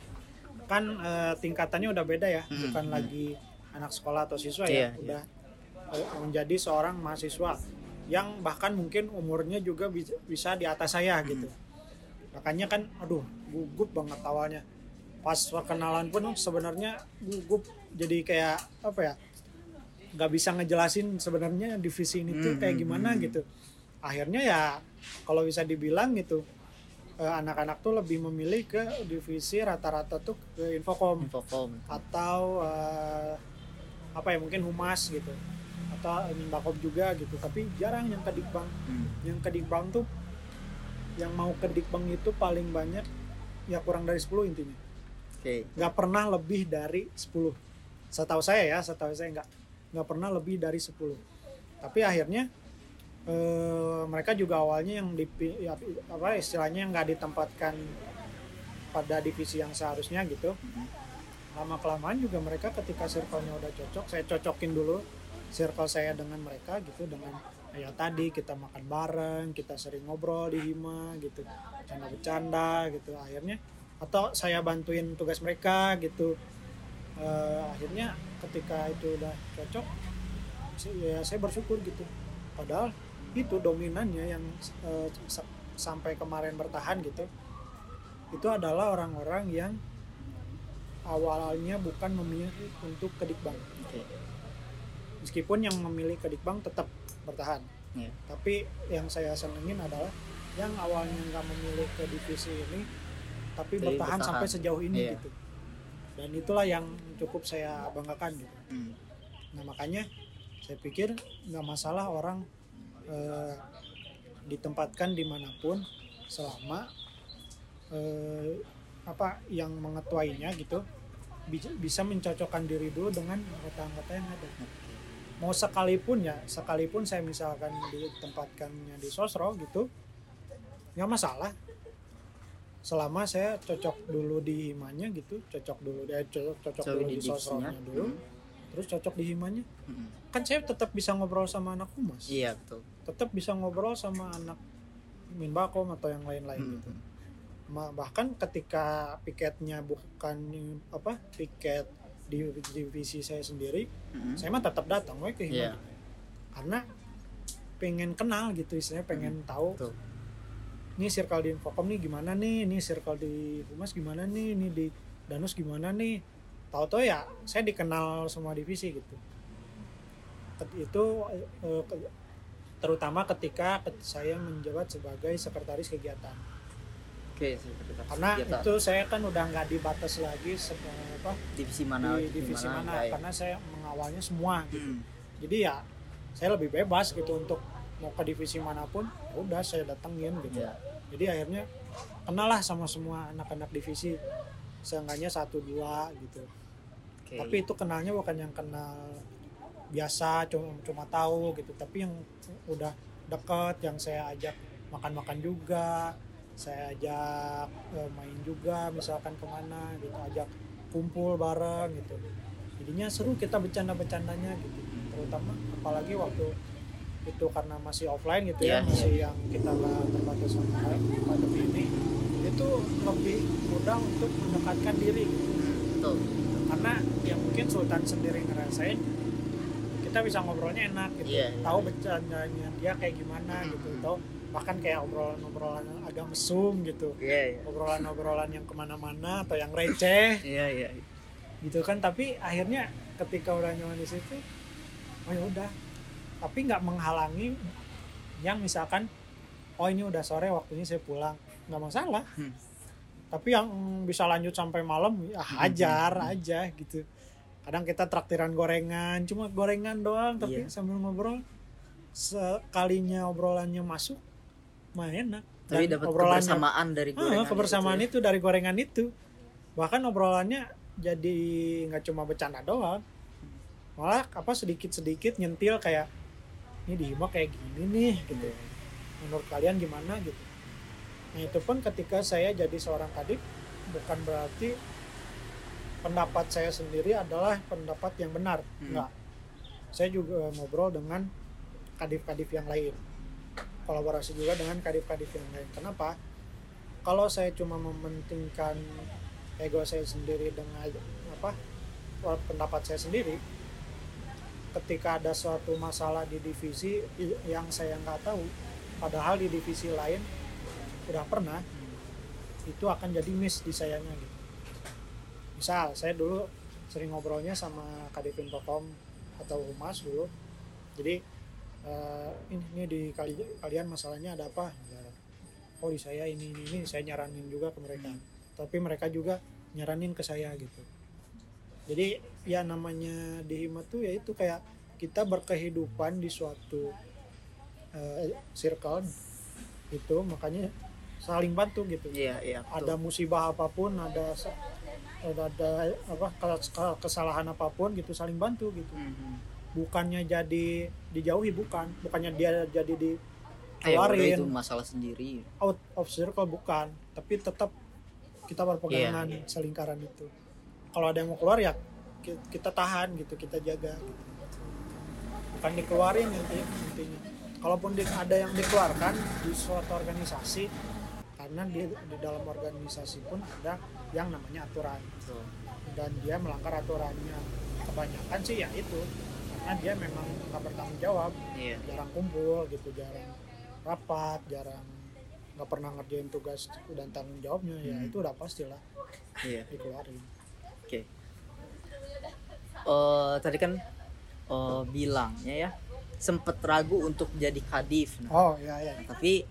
kan eh, tingkatannya udah beda ya. Hmm, bukan hmm. lagi anak sekolah atau siswa Iya, ya udah eh, menjadi seorang mahasiswa yang bahkan mungkin umurnya juga bisa, bisa di atas saya gitu. Makanya kan aduh gugup banget awalnya. Pas perkenalan pun sebenarnya gugup. Jadi kayak apa ya nggak bisa ngejelasin sebenarnya divisi ini tuh Hmm, kayak hmm, gimana hmm. gitu. Akhirnya ya kalau bisa dibilang gitu anak-anak tuh lebih memilih ke divisi rata-rata tuh ke infocom. Infocom. Atau eh, apa ya mungkin humas gitu. Atau inbakom juga gitu. Tapi jarang yang ke dikbang Hmm. yang ke dikbang tuh yang mau ke dikbang itu paling banyak ya kurang dari 10 intinya. Oke. Nggak pernah lebih dari 10 setahu saya ya setahu saya nggak nggak pernah lebih dari 10 tapi akhirnya eh, mereka juga awalnya yang di ya, apa istilahnya yang nggak ditempatkan pada divisi yang seharusnya gitu. Mhm. lama kelamaan juga mereka ketika circle-nya udah cocok saya cocokin dulu circle saya dengan mereka gitu dengan ya tadi kita makan bareng kita sering ngobrol di hima gitu bercanda-bercanda gitu akhirnya atau saya bantuin tugas mereka gitu. Eh, akhirnya ketika itu udah cocok ya saya bersyukur gitu. Padahal itu dominannya yang sa- sampai kemarin bertahan gitu itu adalah orang-orang yang awalnya bukan memilih untuk kedikbang oke meskipun yang memilih kedikbang tetap bertahan Iya. tapi yang saya senengin adalah yang awalnya nggak memilih ke divisi ini tapi bertahan, bertahan. sampai sejauh ini Iya. gitu dan itulah yang cukup saya banggakan gitu Hmm. nah makanya saya pikir nggak masalah orang eh, ditempatkan di mana pun selama eh, apa yang mengetuainya gitu. Bi- bisa mencocokkan diri dulu dengan anggota-anggota yang ada. Mau sekalipun ya sekalipun saya misalkan ditempatkannya di sosro gitu nggak masalah. Selama saya cocok dulu di himanya gitu cocok dulu dia cocok, cocok dulu di sosronya dulu. Hmm. Terus cocok di himanya Hmm. kan saya tetap bisa ngobrol sama anak humas. Iya betul. Tetap bisa ngobrol sama anak minbakom atau yang lain-lain Hmm. gitu Ma- bahkan ketika piketnya bukan apa piket di divisi saya sendiri Hmm. saya mah tetap datang we ke Iya. Hima karena pengen kenal gitu istilahnya pengen tahu betul. Ini circle di Infocom nih gimana nih? Ini circle di Humas gimana nih? Ini di Danus gimana nih tahu-tahu ya saya dikenal semua divisi gitu itu eh, terutama ketika ket- saya menjabat sebagai sekretaris kegiatan oke sekretaris karena kegiatan. itu saya kan udah nggak dibatas lagi se- apa divisi mana di divisi mana Baik. karena saya mengawalnya semua gitu Hmm. jadi ya saya lebih bebas gitu untuk mau ke divisi mana pun ya udah saya datengin gitu Iya. jadi akhirnya kenal lah sama semua anak-anak divisi seenggaknya satu dua gitu Oke. tapi itu kenalnya bukan yang kenal biasa cuma cuma tahu gitu. Tapi yang udah deket yang saya ajak makan-makan juga saya ajak eh, main juga misalkan ke mana gitu ajak kumpul bareng gitu. Jadinya seru kita bercanda-bercandanya gitu. Terutama apalagi waktu itu karena masih offline gitu Iya, ya masih yang kita nggak terbatas sama pandemi ini itu lebih mudah untuk mendekatkan diri. Gitu betul karena ya mungkin Sultan sendiri ngerasain kita bisa ngobrolnya enak gitu. Iya, iya. tahu bercandanya dia kayak gimana Hmm. gitu. tahu bahkan kayak obrolan-obrolan agak mesum gitu. Iya iya. Obrolan-obrolan yang ke mana-mana atau yang receh. Iya iya. Gitu kan. Tapi akhirnya ketika udah nyaman di situ oh ya udah. Tapi nggak menghalangi yang misalkan oh ini udah sore waktunya saya pulang. Nggak masalah. Hmm. Tapi yang bisa lanjut sampai malam ya hajar Hmm. aja gitu kadang kita traktiran gorengan cuma gorengan doang tapi Iya. sambil ngobrol sekalinya obrolannya masuk mah enak Tapi dapat kebersamaan dari Ah, gorengan. kebersamaan gitu itu dari gorengan itu bahkan obrolannya jadi nggak cuma bercanda doang malah apa sedikit sedikit nyentil kayak ini di Hima kayak gini nih gitu ya. menurut kalian gimana gitu nah itu pun ketika saya jadi seorang kadip bukan berarti pendapat saya sendiri adalah pendapat yang benar. Hmm. enggak. Saya juga ngobrol dengan kadif-kadif yang lain. Kolaborasi juga dengan kadif-kadif yang lain. Kenapa? Kalau saya cuma mementingkan ego saya sendiri dengan apa pendapat saya sendiri ketika ada suatu masalah di divisi yang saya nggak tahu padahal di divisi lain udah pernah itu akan jadi miss di sayanya gitu. Misal saya dulu sering ngobrolnya sama kadipin Infocom atau humas dulu. Jadi eh, ini, ini di kali, kalian masalahnya ada apa? Oh di saya ini ini ini saya nyaranin juga ke mereka. Tapi mereka juga nyaranin ke saya gitu. Jadi ya namanya di hima tuh ya itu kayak kita berkehidupan di suatu eh, circle itu makanya saling bantu gitu Iya, iya. betul. ada musibah apa pun ada ada, ada apa kes- kesalahan apa pun gitu saling bantu gitu Mhm. bukannya jadi dijauhi bukan bukannya dia jadi di Eh, udah keluarin itu masalah sendiri. out of circle bukan tapi tetap kita berpegangan Iya, iya. selingkaran itu kalau ada yang mau keluar ya ki- kita tahan gitu kita jaga gitu. bukan dikeluarin intinya, intinya. kalaupun di- ada yang dikeluarkan di suatu organisasi karena di, di dalam organisasi pun ada yang namanya aturan Betul. dan dia melanggar aturannya kebanyakan sih ya itu karena dia memang nggak bertanggung jawab Iya. jarang kumpul gitu jarang rapat jarang nggak pernah ngerjain tugas dan tanggung jawabnya ya Hmm. itu udah pastilah Iya. dikeluarin Oke. Eh, tadi kan eh, bilangnya ya sempet ragu untuk jadi kadif. Nah, oh ya ya tapi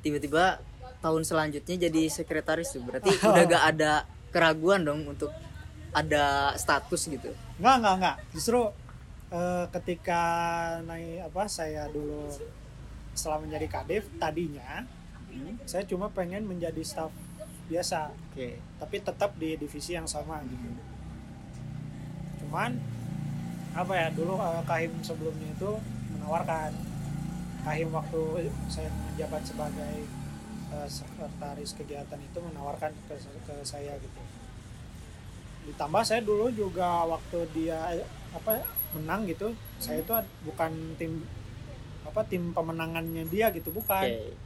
tiba-tiba tahun selanjutnya jadi sekretaris tuh. Berarti udah gak ada keraguan dong untuk ada status gitu. nggak nggak nggak justru eh, ketika naik apa saya dulu setelah menjadi kadif tadinya Hmm, saya cuma pengen menjadi staff biasa Oke. tapi tetap di divisi yang sama gitu cuman apa ya dulu eh, kahim sebelumnya itu menawarkan kahim waktu saya menjabat sebagai eh, sekretaris kegiatan itu menawarkan ke, ke saya gitu ditambah saya dulu juga waktu dia eh, apa menang gitu saya itu bukan tim apa tim pemenangannya dia gitu bukan Oke.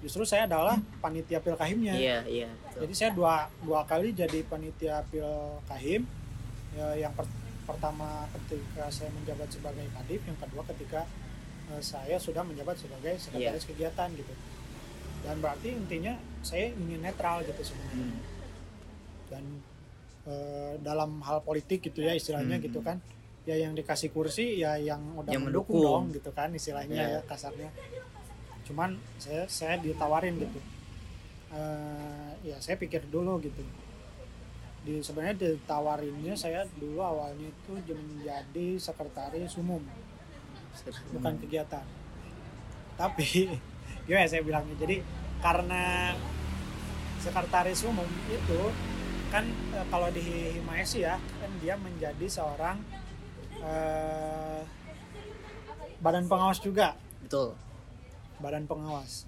justru saya adalah panitia pilkahimnya Iya, iya. betul. jadi saya dua dua kali jadi panitia pil kahim Ya, yang per- pertama ketika saya menjabat sebagai kadif yang kedua ketika eh, saya sudah menjabat sebagai sekretaris kegiatan gitu dan berarti intinya saya ingin netral gitu sebenarnya Hmm. dan eh, dalam hal politik gitu ya istilahnya Hmm. gitu kan ya yang dikasih kursi ya yang udah Yang mendukung, mendukung. dong gitu kan istilahnya Iya. ya kasarnya cuman saya saya ditawarin gitu Eh, ya saya pikir dulu gitu di sebenarnya ditawarinnya saya dulu awalnya itu menjadi sekretaris umum bukan kegiatan tapi gimana ya saya bilangnya jadi karena sekretaris umum itu kan eh, kalau di Himaesi ya kan dia menjadi seorang eh, badan pengawas juga Betul. badan pengawas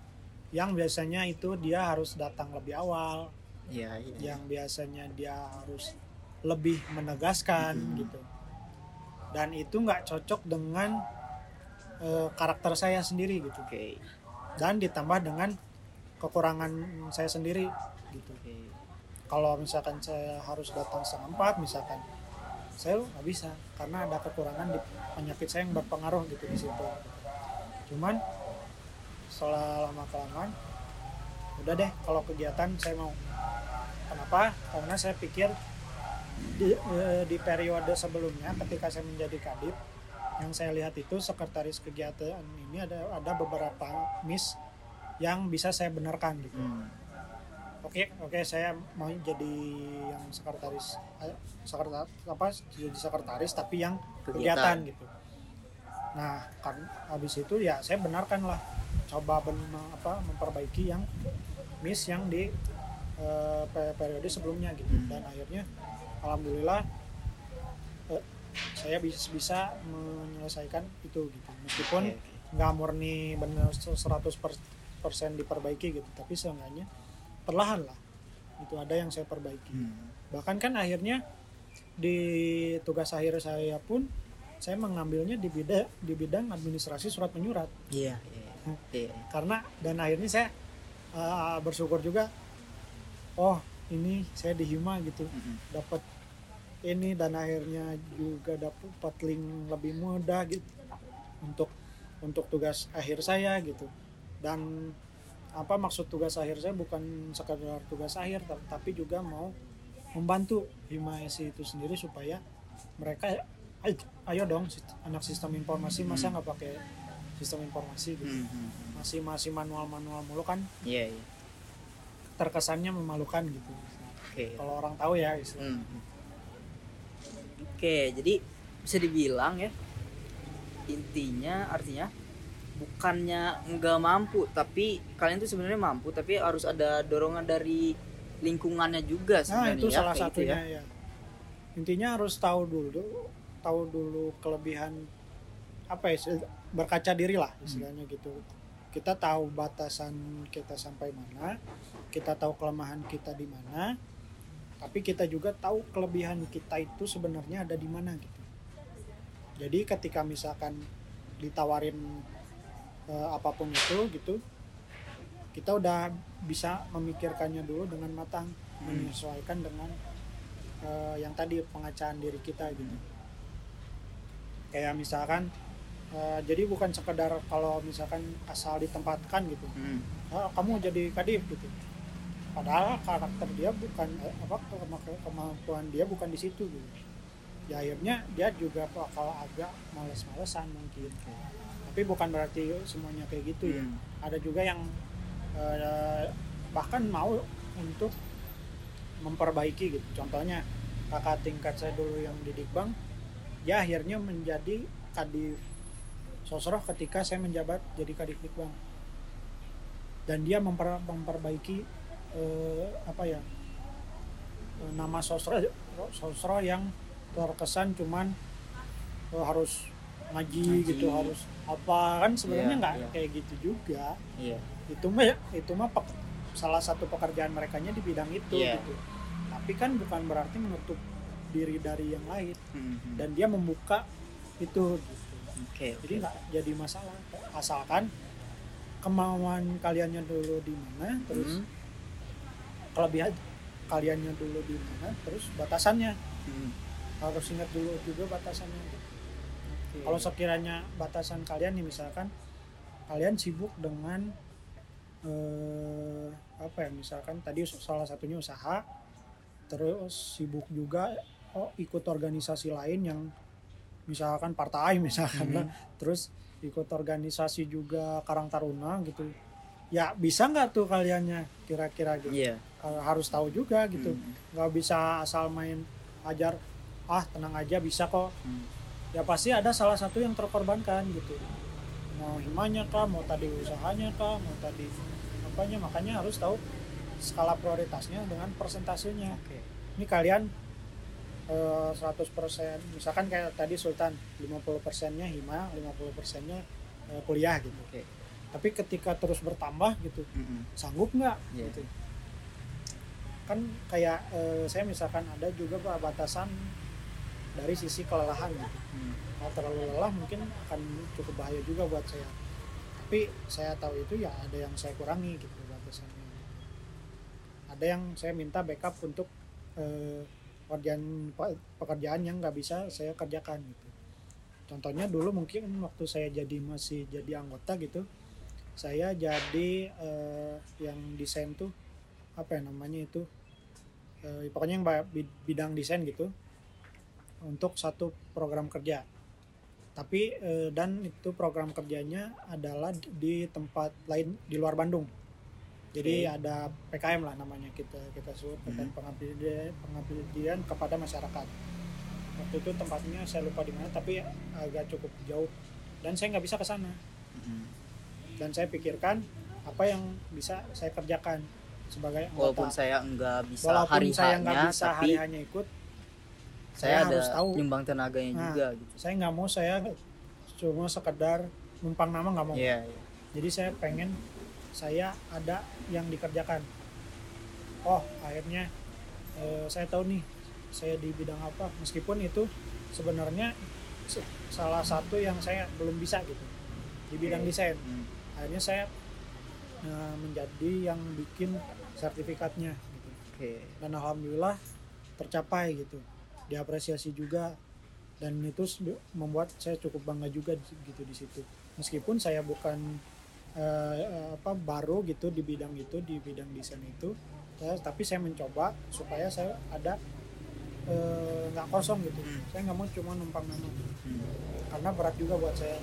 yang biasanya itu dia harus datang lebih awal Iya, iya. yang biasanya dia harus lebih menegaskan Hmm. gitu dan itu nggak cocok dengan eh, karakter saya sendiri gitu Oke. Dan ditambah dengan kekurangan saya sendiri gitu. Oke. kalau misalkan saya harus datang setengah empat misalkan saya nggak bisa karena ada kekurangan di penyakit saya yang berpengaruh gitu di situ. Cuman setelah lama kelamaan udah deh kalau kegiatan saya mau. Kenapa? Karena saya pikir di, eh, di periode sebelumnya ketika saya menjadi kadip yang saya lihat itu sekretaris kegiatan ini ada ada beberapa miss yang bisa saya benarkan gitu Hmm. oke oke saya mau jadi yang sekretaris eh, sekretaris apa jadi sekretaris tapi yang kegiatan, Kegiatan. gitu nah kan habis itu ya saya benarkan lah coba ben- apa memperbaiki yang miss yang di pe- periode sebelumnya gitu Hmm. dan akhirnya alhamdulillah eh, saya bisa bisa menyelesaikan itu gitu meskipun nggak murni benar 100% persen diperbaiki gitu tapi seenggaknya perlahan lah itu ada yang saya perbaiki Hmm. bahkan kan akhirnya di tugas akhir saya pun saya mengambilnya di bidang di bidang administrasi surat menyurat Iya, iya. Iya. karena dan akhirnya saya uh, bersyukur juga oh ini saya di Hima gitu Mm-mm. dapat ini dan akhirnya juga dapat link lebih mudah gitu untuk untuk tugas akhir saya gitu dan apa maksud tugas akhir saya bukan sekadar tugas akhir ta- tapi juga mau membantu Hima SI itu sendiri supaya mereka ayo, dong anak sistem informasi masa nggak pakai sistem informasi gitu Hmm, hmm. masih masih manual manual mulu kan Iya, iya. terkesannya memalukan gitu Oke. kalau orang tahu ya istilahnya. Hmm. Oke, jadi bisa dibilang ya intinya artinya bukannya nggak mampu tapi kalian tuh sebenarnya mampu tapi harus ada dorongan dari lingkungannya juga Nah sebenarnya itu ya, salah gitu satunya ya. Intinya harus tahu dulu, tahu dulu kelebihan apa ya berkaca diri lah Hmm. istilahnya gitu. Kita tahu batasan kita sampai mana, kita tahu kelemahan kita di mana, tapi kita juga tahu kelebihan kita itu sebenarnya ada di mana gitu. Jadi ketika misalkan ditawarin eh, apa pun itu gitu, kita udah bisa memikirkannya dulu dengan matang Hmm. menyesuaikan dengan eh, yang tadi pengacaan diri kita gitu kayak misalkan eh, jadi bukan sekedar kalau misalkan asal ditempatkan gitu Hmm. "Ah, kamu jadi kadif gitu padahal karakter dia bukan eh, apa kema- kemampuan dia bukan di situ gitu. Ya akhirnya dia juga bakal agak males-malesan mungkin. Tapi bukan berarti semuanya kayak gitu ya. Hmm. ada juga yang eh, bahkan mau untuk memperbaiki gitu. Contohnya kakak tingkat saya dulu yang di Dikbang dia akhirnya menjadi kadif sosroh ketika saya menjabat jadi kadif Dikbang. Dan dia memper- memperbaiki eh, apa ya eh, nama sosro sosro yang terkesan cuman eh, harus ngaji, Ngaji. gitu harus apa kan sebenarnya Iya, nggak iya. kayak gitu juga Iya. itu mah itu mah salah satu pekerjaan mereka di bidang itu Iya. gitu tapi kan bukan berarti menutup diri dari yang lain Hmm, hmm. dan dia membuka itu gitu Oke, jadi oke. nggak jadi masalah asalkan kemauan kaliannya dulu di mana terus Hmm. Kelebihan kaliannya dulu di mana terus batasannya Hmm. harus ingat dulu juga batasannya Oke. kalau sekiranya batasan kalian nih misalkan kalian sibuk dengan eh, apa ya misalkan tadi salah satunya usaha terus sibuk juga oh ikut organisasi lain yang misalkan partai misalkan Mhm. lah terus ikut organisasi juga Karang Taruna gitu ya bisa nggak tuh kaliannya kira-kira gitu Iya. Kalau harus tahu juga gitu Hmm. nggak bisa asal main ajar ah tenang aja bisa kok Hmm. ya pasti ada salah satu yang terkorbankan gitu mau himanya kah mau tadi usahanya kah mau tadi apanya makanya harus tahu skala prioritasnya dengan persentasenya Oke. ini kalian eh, 100% misalkan kayak tadi Sultan 50 persennya hima 50 persennya eh, kuliah gitu Oke. tapi ketika terus bertambah gitu Hmm. sanggup nggak Iya. gitu kan kayak eh, saya misalkan ada juga Pak, batasan dari sisi kelelahan gitu. Hmm. kalau terlalu lelah mungkin akan cukup bahaya juga buat saya. Tapi saya tahu itu ya ada yang saya kurangi gitu batasannya. Ada yang saya minta backup untuk eh, pekerjaan pekerjaan yang nggak bisa saya kerjakan gitu. Contohnya dulu mungkin waktu saya jadi masih jadi anggota gitu saya jadi eh, yang desain tuh apa ya namanya itu Eh, pokoknya yang bidang desain gitu untuk satu program kerja. Tapi eh, dan itu program kerjanya adalah di tempat lain di luar Bandung. Jadi ada PKM lah namanya kita kita sebut PKM pengabdian pengabdian kepada masyarakat. Waktu itu tempatnya saya lupa di mana tapi agak cukup jauh. Dan saya nggak bisa ke sana. Mm. dan saya pikirkan apa yang bisa saya kerjakan sebagai walaupun anggota. saya nggak bisa walaupun hari saya nggak hanya bisa tapi hari hanya ikut saya saya ada harus tahu. nyumbang tenaganya Nah, juga gitu saya nggak mau saya cuma sekedar numpang nama nggak mau iya iya. jadi saya pengen saya ada yang dikerjakan oh akhirnya eh, saya tahu nih saya di bidang apa meskipun itu sebenarnya se- salah satu yang saya belum bisa gitu di bidang Oke. desain Hmm. akhirnya saya eh, menjadi yang bikin sertifikatnya gitu. Oke. Dan alhamdulillah tercapai gitu. Diapresiasi juga. Dan itu membuat saya cukup bangga juga gitu di situ. Meskipun saya bukan eh, apa baru gitu di bidang itu di bidang desain itu saya- tapi saya mencoba supaya saya ada eh, nggak kosong gitu. Hmm. saya nggak mau cuma numpang nama. Hmm. karena berat juga buat saya.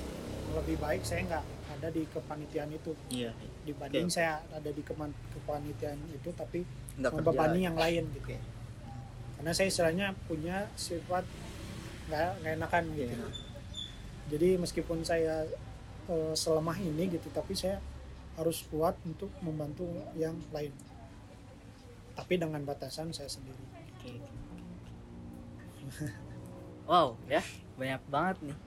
Lebih baik saya nggak ada di kepanitiaan itu. Iya. Dibanding Oke. saya ada di keman- kepanitiaan itu tapi nggak kerja membebani yang lain gitu. Oke. karena saya istilahnya punya sifat nggak nggak enakan gitu. Iya. jadi meskipun saya eh, selemah ini gitu tapi saya harus kuat untuk membantu yang lain. Tapi dengan batasan saya sendiri. Oke. wow ya. Banyak banget nih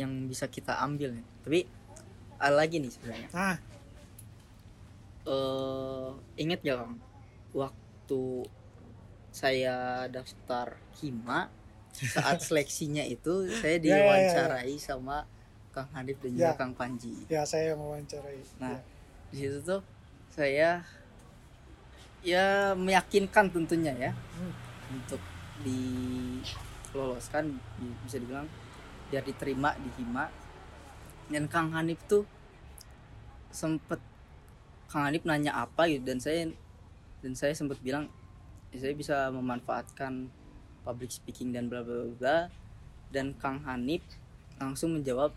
yang bisa kita ambil nih. Tapi ada lagi nih sebenarnya nah eh inget gak Kang waktu saya daftar hima saat seleksinya itu saya Ya, ya, ya, ya. diwawancarai sama Kang Hanif dan juga Ya. Kang Panji ya saya mewawancarai Nah. Ya. di situ tuh saya ya meyakinkan tentunya ya Hmm. untuk diloloskan bi- bisa dibilang biar diterima di hima dan Kang Hanif tuh sempet Kang Hanif nanya apa gitu dan saya dan saya sempat bilang "Ya, saya bisa memanfaatkan public speaking dan bla bla bla, dan Kang Hanif langsung menjawab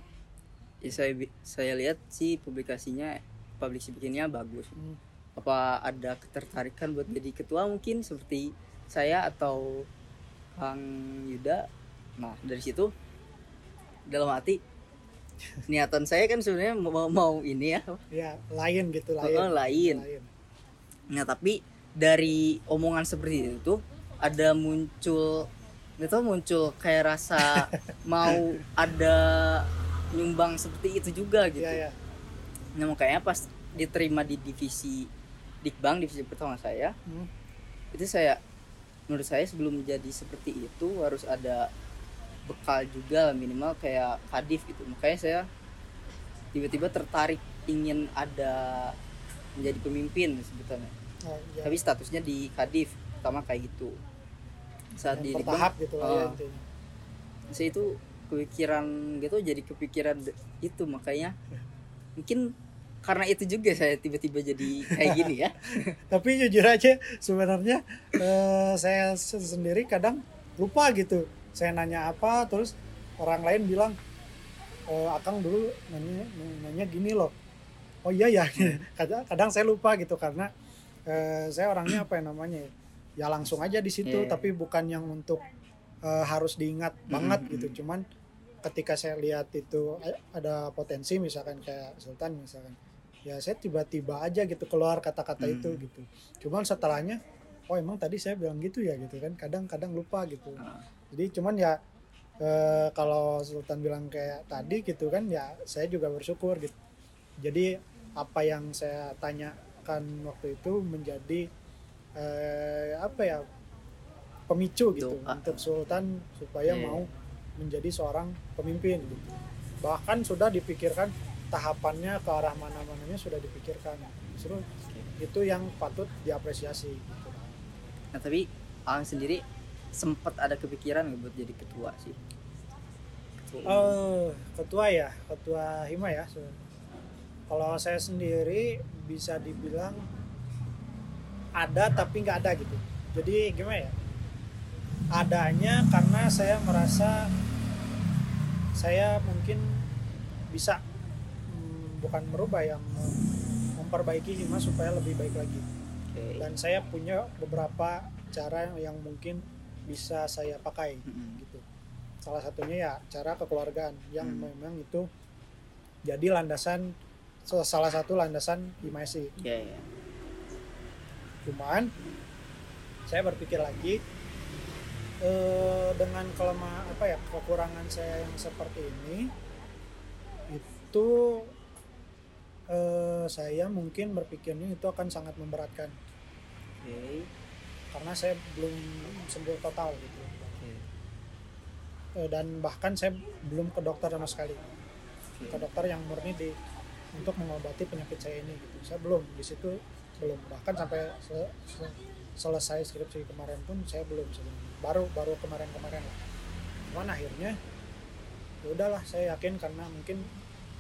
ya saya saya lihat sih publikasinya public speakingnya bagus. Hmm. apa ada ketertarikan buat jadi ketua mungkin seperti saya atau Kang Yuda? Nah dari situ dalam hati niatan saya kan sebenarnya mau mau ini ya ya lain gitu lain Oh, lain. Nah tapi dari omongan seperti itu ada muncul tahu muncul kayak rasa mau ada nyumbang seperti itu juga gitu. ya ya Nah makanya pas diterima di divisi Dikbang divisi pertama saya Hmm. itu saya menurut saya sebelum menjadi seperti itu harus ada bekal juga minimal kayak kadif gitu. Makanya saya tiba-tiba tertarik ingin ada menjadi pemimpin sebetulnya. Oh, ya. tapi statusnya di kadif pertama kayak gitu. Saat di Yang bertahap gitu lah ya intinya. saya itu kepikiran gitu jadi kepikiran itu. Makanya mungkin karena itu juga saya tiba-tiba jadi kayak gini ya. Tapi jujur aja sebenarnya eh, saya se- sendiri kadang lupa gitu saya nanya apa terus orang lain bilang eh, akang dulu nanya nanya gini loh oh iya ya kadang kadang saya lupa gitu karena eh, saya orangnya apa yang namanya ya ya langsung aja di situ Iya. tapi bukan yang untuk eh, harus diingat banget Mm, gitu mm. cuman ketika saya lihat itu eh, ada potensi misalkan kayak Sultan misalkan ya saya tiba-tiba aja gitu keluar kata-kata Hmm. itu gitu cuman setelahnya oh emang tadi saya bilang gitu ya gitu kan kadang-kadang lupa gitu Ah. Jadi cuman ya eh, kalau Sultan bilang kayak tadi gitu kan ya saya juga bersyukur gitu jadi apa yang saya tanyakan waktu itu menjadi eh, apa ya pemicu gitu Doa. untuk Sultan supaya Iya. mau menjadi seorang pemimpin gitu bahkan sudah dipikirkan tahapannya ke arah mana-mananya sudah dipikirkan justru itu yang patut diapresiasi gitu. Nah tapi Ang sendiri sempat ada kepikiran buat jadi ketua sih? Ketua. Oh, ketua ya, ketua hima ya. Kalau saya sendiri bisa dibilang ada tapi nggak ada gitu. Jadi gimana ya? Adanya karena saya merasa saya mungkin bisa hmm, bukan merubah ya mem- memperbaiki hima supaya lebih baik lagi Oke. dan saya punya beberapa cara yang mungkin bisa saya pakai Mm-mm. gitu salah satunya ya cara kekeluargaan yang Hmm. memang itu jadi landasan salah satu landasan himasi Iya, iya. cuman saya berpikir lagi eh, dengan kelemah apa ya kekurangan saya yang seperti ini itu eh, saya mungkin berpikirnya itu akan sangat memberatkan Oke. Karena saya belum sembuh total gitu. Eh, dan bahkan saya belum ke dokter sama sekali. Oke. ke dokter yang murni di untuk mengobati penyakit saya ini gitu. Saya belum di situ belum. Bahkan sampai se- se- selesai skripsi kemarin pun saya belum sebenarnya baru baru kemarin kemarin lah. Cuman akhirnya ya udahlah saya yakin karena mungkin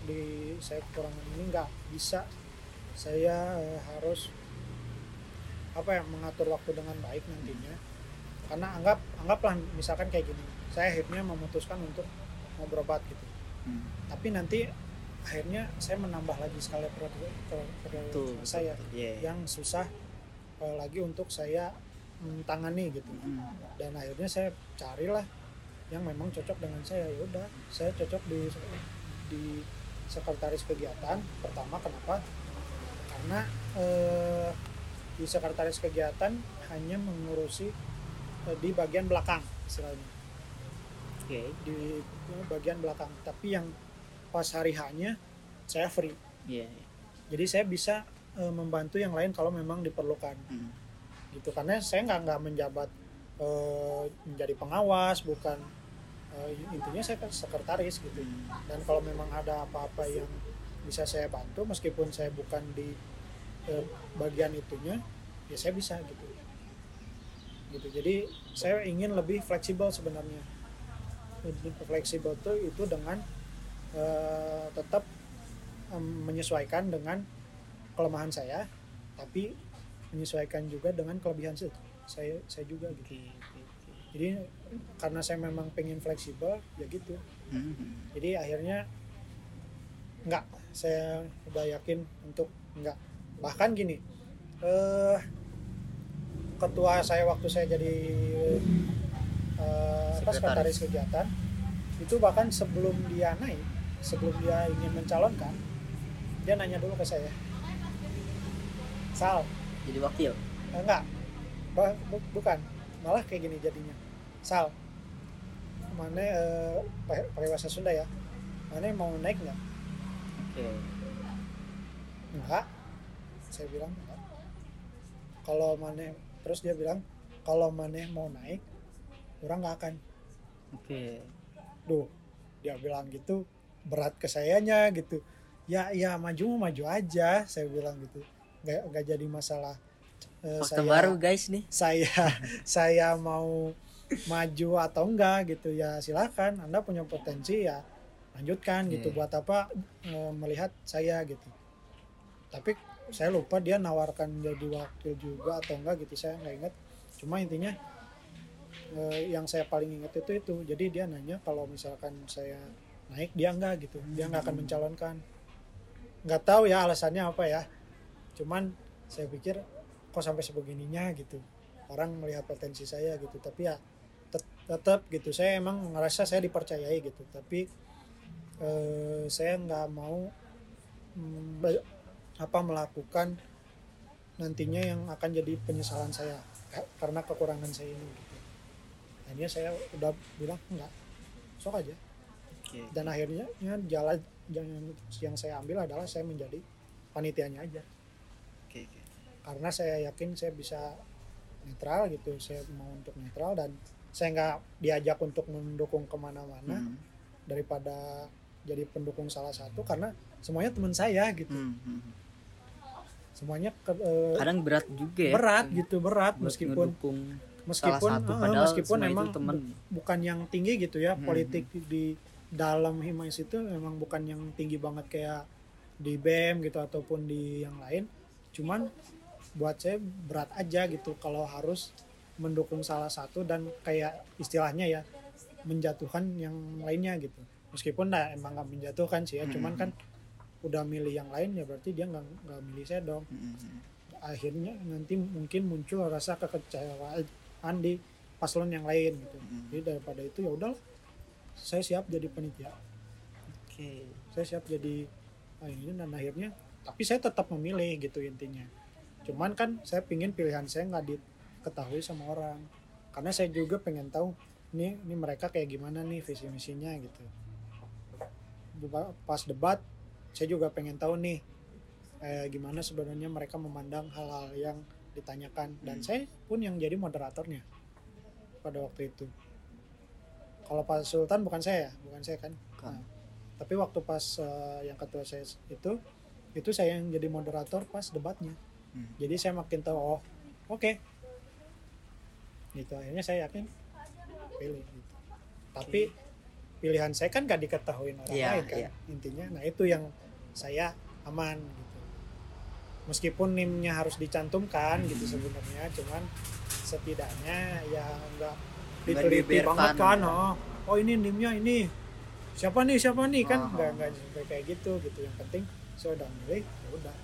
di saya kekurangan ini nggak bisa. Saya eh, harus apa ya mengatur waktu dengan baik nantinya. Karena anggap anggaplah misalkan kayak gini saya akhirnya memutuskan untuk mau berobat gitu. Hmm. tapi nanti akhirnya saya menambah lagi skala prioritas Betul, saya betul. Iya, yang susah eh, lagi untuk saya tangani gitu. Mm. dan akhirnya saya carilah yang memang cocok dengan saya. Ya udah saya cocok di di sekretaris kegiatan. Pertama kenapa? Karena eh, di sekretaris kegiatan hanya mengurusi eh, di bagian belakang istilahnya Oke. di bagian belakang tapi yang pas hari hanya saya free Iya, iya. jadi saya bisa eh, membantu yang lain kalau memang diperlukan Mm. gitu karena saya nggak nggak menjabat eh, menjadi pengawas bukan intinya saya kan sekretaris gitu Mm. dan kalau memang ada apa-apa yang bisa saya bantu meskipun saya bukan di eh, bagian itunya ya saya bisa gitu. Gitu. Jadi saya ingin lebih fleksibel sebenarnya. Lebih fleksibel tuh itu dengan eh, tetap em, menyesuaikan dengan kelemahan saya tapi menyesuaikan juga dengan kelebihan saya saya saya juga gitu. Oke. jadi karena saya memang pengen fleksibel ya gitu. Mm. jadi akhirnya nggak saya udah yakin untuk nggak bahkan gini eh ketua saya waktu saya jadi eh, apa, Sekretaris. sekretaris kegiatan itu bahkan sebelum dia naik sebelum dia ingin mencalonkan dia nanya dulu ke saya Sal. Jadi wakil. eh, enggak. Bu- bukan. Malah kayak gini jadinya. Sal mana eh, pakai bahasa Sunda ya? Mana mau naik nggak? Oke. enggak saya bilang enggak kalau mana terus dia bilang kalau mana mau naik orang nggak akan Oke. duh dia bilang gitu berat ke sayanya gitu ya ya maju maju aja saya bilang gitu nggak nggak jadi masalah Eh, Fakta baru guys nih. saya saya mau maju atau enggak gitu ya silakan anda punya potensi ya lanjutkan gitu Iya. buat apa eh, melihat saya gitu tapi saya lupa dia nawarkan jadi wakil juga atau enggak gitu saya nggak ingat. Cuma intinya eh, yang saya paling ingat itu itu. Jadi dia nanya kalau misalkan saya naik dia enggak gitu. Dia nggak akan mencalonkan. Nggak tahu ya alasannya apa ya. Cuman saya pikir kok sampai sebegininya gitu. Orang melihat potensi saya gitu. Tapi ya tet- tetap gitu. Saya emang ngerasa saya dipercayai gitu. Tapi eh, saya nggak mau mm, apa melakukan nantinya yang akan jadi penyesalan saya ka- karena kekurangan saya ini gitu. akhirnya saya udah bilang enggak sok aja Oke. dan akhirnya ya, jalan yang, yang saya ambil adalah saya menjadi panitianya aja Oke, oke. karena saya yakin saya bisa netral gitu saya mau untuk netral dan saya nggak diajak untuk mendukung ke mana-mana Hmm. daripada jadi pendukung salah satu karena semuanya teman saya gitu Hmm, hmm. Semuanya ke- eh, Kadang berat juga ya. berat gitu berat meskipun ngedukung meskipun salah satu padahal meskipun emang temen. bu- bukan yang tinggi gitu ya Hmm. politik di dalam Himais itu memang bukan yang tinggi banget kayak di BEM gitu ataupun di yang lain cuman buat saya berat aja gitu kalau harus mendukung salah satu dan kayak istilahnya ya menjatuhkan yang lainnya gitu meskipun nah, emang nggak menjatuhkan sih ya cuman Hmm. kan udah milih yang lain ya berarti dia nggak nggak milih saya dong Mm-mm. akhirnya nanti mungkin muncul rasa kekecewaan di paslon yang lain gitu Mm-mm. jadi daripada itu ya udahlah saya siap jadi penitia Oke. saya siap jadi ah, ini dan akhirnya tapi saya tetap memilih gitu intinya cuman kan saya pingin pilihan saya nggak diketahui sama orang karena saya juga pengen tahu ini ini mereka kayak gimana nih visi misinya gitu pas debat saya juga pengen tahu nih eh, gimana sebenarnya mereka memandang hal-hal yang ditanyakan dan Hmm. saya pun yang jadi moderatornya pada waktu itu kalau Pak Sultan bukan saya bukan saya kan. Nah, tapi waktu pas eh, yang ketua saya itu itu saya yang jadi moderator pas debatnya Hmm. jadi saya makin tahu oh oke gitu akhirnya saya yakin pilih gitu. tapi pilihan saya kan gak diketahui orang Iya, lain kan iya. intinya nah itu yang saya aman gitu. Meskipun nimnya harus dicantumkan gitu sebenarnya. Cuman setidaknya ya enggak Nggak diteliti banget kan oh. Oh ini nimnya ini. Siapa nih siapa nih? Kan Oh, nggak oh. nggak sampai kayak gitu gitu. Yang penting saya udah milih ya udah.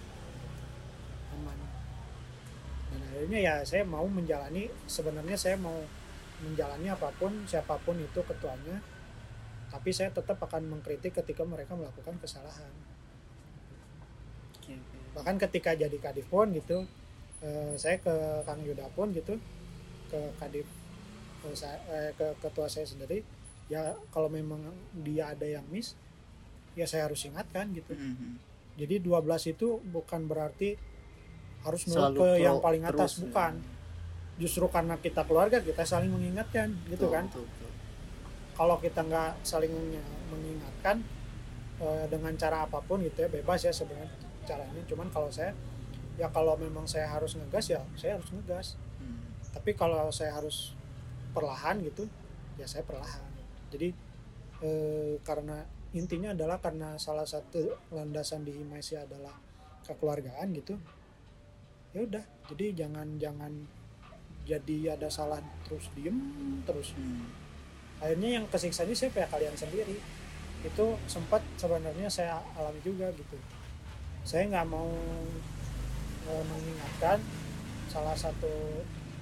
Aman. Dan akhirnya ya saya mau menjalani sebenarnya saya mau menjalani apa pun siapa pun itu ketuanya. Tapi saya tetap akan mengkritik ketika mereka melakukan kesalahan. Bahkan ketika jadi kadif pun gitu eh, saya ke Kang Yuda pun gitu ke kadif eh, saya, eh, ke ketua saya sendiri ya kalau memang dia ada yang miss ya saya harus ingatkan gitu Mm-mm. jadi 12 itu bukan berarti harus nurut Selalu ke yang paling atas terus, ya. bukan justru karena kita keluarga kita saling mengingatkan gitu Betul, kan betul, betul. kalau kita nggak saling mengi- mengingatkan eh, dengan cara apa pun gitu ya bebas ya sebenarnya caranya cuman kalau saya ya kalau memang saya harus ngegas ya saya harus ngegas. Hmm. tapi kalau saya harus perlahan gitu ya saya perlahan. Jadi eh, karena intinya adalah karena salah satu landasan di Himaisi adalah kekeluargaan gitu ya udah. Jadi jangan jangan jadi ada salah terus diem terus. Hmm. akhirnya yang kesiksanya siapa ya? Kalian sendiri. Itu sempat sebenarnya saya alami juga gitu saya nggak mau eh, mengingatkan salah satu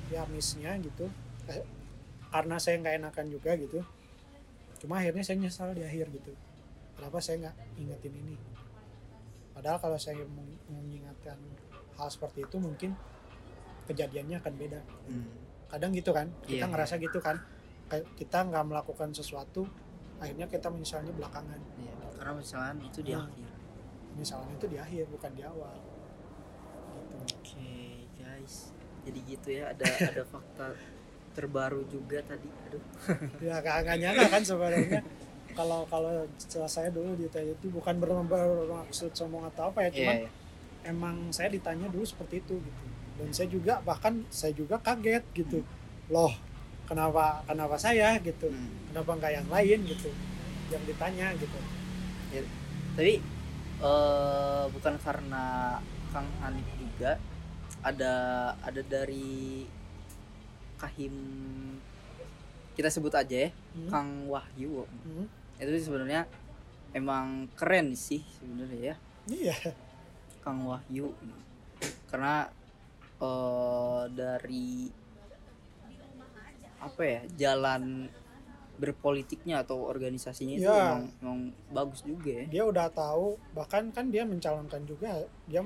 ya missnya gitu Eh, karena saya nggak enakan juga gitu cuma akhirnya saya nyesal di akhir gitu kenapa saya nggak ingetin ini padahal kalau saya meng- mengingatkan hal seperti itu mungkin kejadiannya akan beda Hmm. kadang gitu kan kita Iya. ngerasa gitu kan kita nggak melakukan sesuatu akhirnya kita menyesalnya belakangan Iya, karena misalnya itu di Hmm. akhir. Misalnya itu di akhir bukan di awal gitu Oke, guys. Jadi gitu ya, ada ada fakta terbaru juga tadi. Aduh. ya nggak nggak nyangka kan sebenarnya kalau kalau saya dulu ditanya itu bukan ber- bermaksud sombong atau apa ya cuman Iya, iya. emang saya ditanya dulu seperti itu gitu dan saya juga bahkan saya juga kaget gitu loh kenapa kenapa saya gitu Hmm. kenapa nggak yang lain gitu yang ditanya gitu Tapi eh bukan karena Kang Hanif juga ada ada dari Kahim kita sebut aja ya, Hmm. Kang Wahyu. Hmm. Itu sebenarnya emang keren sih sebenarnya ya. iya Kang Wahyu karena eh dari apa ya jalan berpolitiknya atau organisasinya itu Ya. emang, emang bagus juga ya dia udah tahu bahkan kan dia mencalonkan juga dia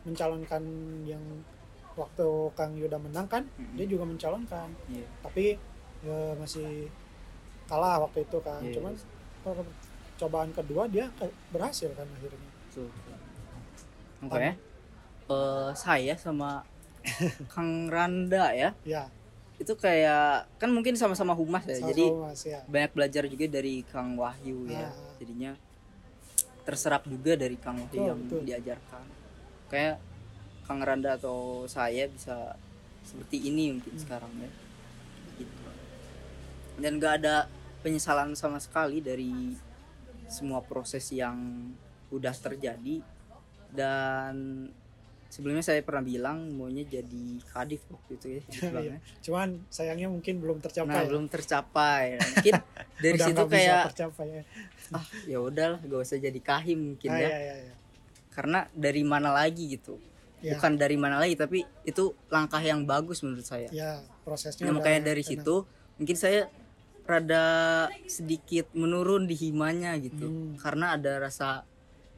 mencalonkan yang waktu Kang Yuda menang kan Mm-mm. dia juga mencalonkan Iya. tapi ya, masih kalah waktu itu kan Iya, cuman iya. percobaan kedua dia berhasil kan akhirnya betul. Makanya eh, saya sama Kang Randa ya ya itu kayak kan mungkin sama-sama humas ya sama jadi Mas, ya. banyak belajar juga dari Kang Wahyu ya Ah. jadinya terserap juga dari Kang Wahyu Betul, yang betul. diajarkan kayak Kang Randa atau saya bisa seperti ini mungkin Hmm. sekarang ya gitu dan gak ada penyesalan sama sekali dari semua proses yang udah terjadi dan sebelumnya saya pernah bilang maunya jadi kadif waktu itu ya bilangnya. cuman sayangnya mungkin belum tercapai nah ya. belum tercapai mungkin dari Udah situ kayak tercapai ya. ah ya udahlah gak usah jadi kahim mungkin Ah, ya iya, iya, iya. karena dari mana lagi gitu Ya. bukan dari mana lagi tapi itu langkah yang bagus menurut saya ya prosesnya Nah, makanya dari enak. situ mungkin saya rada sedikit menurun di himanya gitu Hmm. karena ada rasa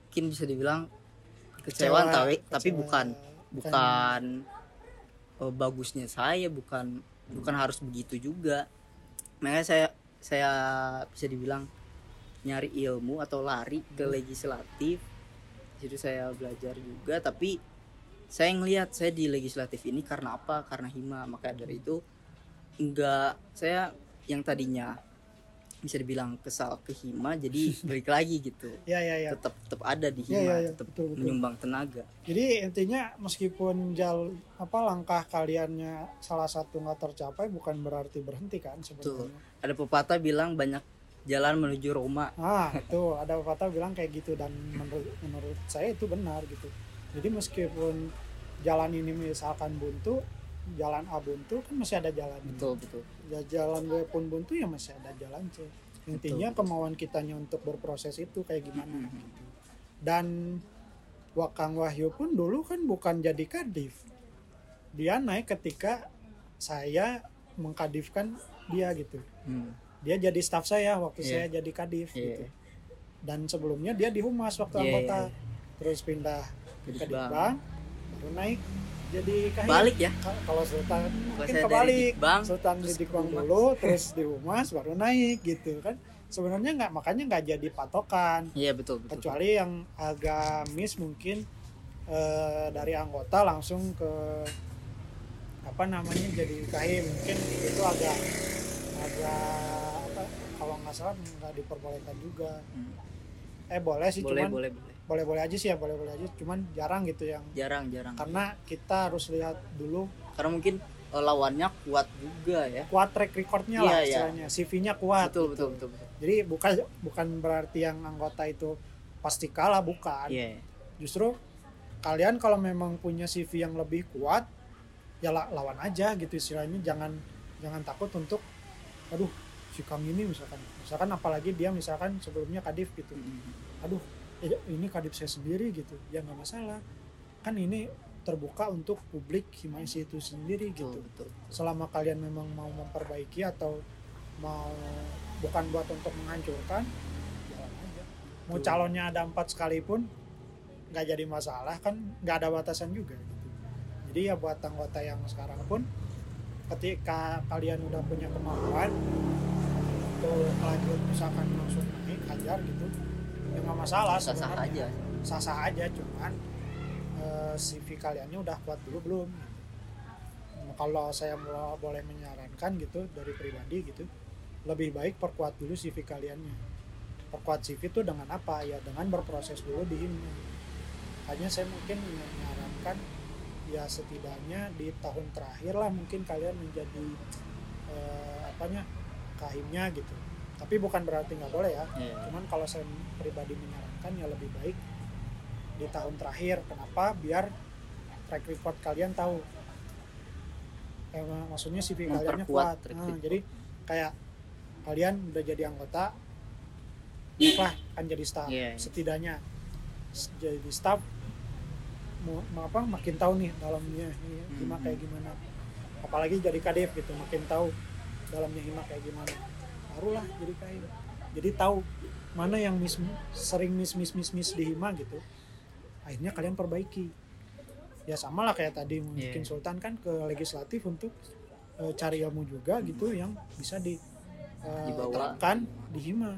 mungkin bisa dibilang kecewaan tapi tapi kecewa. bukan bukan. eh, bagusnya saya bukan bukan harus begitu juga. Makanya saya saya bisa dibilang nyari ilmu atau lari ke legislatif. Di situ saya belajar juga tapi saya ngelihat saya di legislatif ini karena apa? Karena hima. Maka dari itu enggak saya yang tadinya bisa dibilang kesal ke hima jadi balik lagi gitu. Ya ya ya. Tetap tetap ada di Iya, hima iya, iya. tetap Betul, betul. menyumbang tenaga. Jadi intinya meskipun jal apa langkah kaliannya salah satu nggak tercapai bukan berarti berhenti kan Betul. sebenarnya. Ada pepatah bilang banyak jalan menuju Roma. Ah itu ada pepatah bilang kayak gitu dan menurut menurut saya itu benar gitu. Jadi meskipun jalan ini misalkan buntu jalan A buntu kan masih ada jalan B. betul betul ya jalan B pun buntu ya masih ada jalan C intinya Betul, kemauan kitanya untuk berproses itu kayak gimana Mhm. gitu. dan Wakang Wahyu pun dulu kan bukan jadi kadif dia naik ketika saya mengkadifkan dia gitu Hmm. dia jadi staf saya waktu Iya. saya jadi kadif Iya. gitu dan sebelumnya dia di humas waktu Iya, anggota iya, terus pindah Jadi ke. Dikbang baru naik jadi kahim balik ya? Ka- kalau Sultan mungkin kebalik. Dikbang, Sultan di terus ke Dikbang humas. dulu terus di humas baru naik gitu kan. Sebenarnya nggak makanya nggak jadi patokan. Iya betul betul kecuali yang agak miss mungkin eh, dari anggota langsung ke apa namanya jadi kahim mungkin itu agak agak apa kalau nggak salah nggak diperbolehkan juga. Hmm. eh boleh sih boleh cuman boleh boleh boleh boleh aja sih ya boleh boleh aja. Cuman jarang gitu yang jarang jarang. Karena kita harus lihat dulu. Karena mungkin eh, lawannya kuat juga ya. Kuat track recordnya Iya, lah iya. istilahnya. CV-nya kuat betul gitu. betul betul betul. Jadi bukan bukan berarti yang anggota itu pasti kalah bukan. Iya. Justru kalian kalau memang punya CV yang lebih kuat ya la- lawan aja gitu istilahnya. Jangan jangan takut untuk aduh si Kang ini misalkan. Misalkan apalagi dia misalkan sebelumnya kadif gitu. Hmm. aduh eh, ini kadif saya sendiri gitu. Ya nggak masalah. Kan ini terbuka untuk publik Himaisi itu sendiri betul gitu. betul selama kalian memang mau memperbaiki atau mau bukan buat untuk menghancurkan jalan aja. Mau Betul. calonnya ada empat sekalipun nggak jadi masalah kan nggak ada batasan juga gitu. Jadi ya buat anggota yang sekarang pun ketika kalian udah punya kemampuan untuk lanjut misalkan langsung naik hajar gitu ya nggak masalah sah sah aja. sah-sah aja cuman eh, CV kaliannya udah kuat dulu belum? Kalau saya mau boleh menyarankan gitu dari pribadi gitu lebih baik perkuat dulu CV kaliannya perkuat CV itu dengan apa? Ya dengan berproses dulu di himnya hanya saya mungkin menyarankan ya setidaknya di tahun terakhir lah mungkin kalian menjadi eh, apanya kahimnya gitu. Tapi bukan berarti nggak boleh ya. Iya. cuman kalau saya pribadi menyarankan ya lebih baik di tahun terakhir. Kenapa? Biar track record kalian tahu. Eh, maksudnya CV kaliannya Memperkuat kuat. Nah, jadi kayak kalian udah jadi anggota lah kan jadi staff. Iya, iya. setidaknya jadi staff mau, mau apa makin tahu nih dalamnya ini hima kayak gimana. Apalagi jadi kadep gitu makin tahu dalamnya hima kayak gimana. Barulah jadi kayak jadi tahu mana yang miss sering miss miss miss miss di hima gitu akhirnya kalian perbaiki ya sama lah kayak tadi mungkin Iya. Sultan kan ke legislatif untuk eh, cari ilmu juga gitu yang bisa di eh, Dibawa. terapkan di hima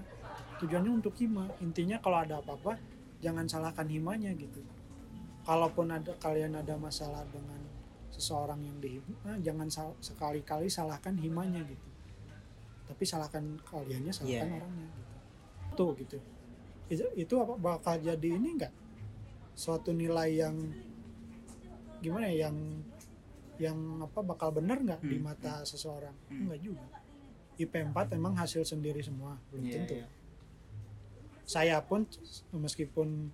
tujuannya untuk hima intinya kalau ada apa-apa jangan salahkan himanya gitu kalaupun ada kalian ada masalah dengan seseorang yang di hima jangan sal- sekali-kali salahkan himanya gitu tapi salahkan kaliannya salahkan Iya. orangnya gitu gitu. Itu, itu apa bakal jadi ini enggak suatu nilai yang gimana ya yang yang apa bakal benar nggak di Hmm, mata seseorang? Hmm. enggak juga. IP 4 memang hasil sendiri semua belum Iya, tentu. iya. saya pun meskipun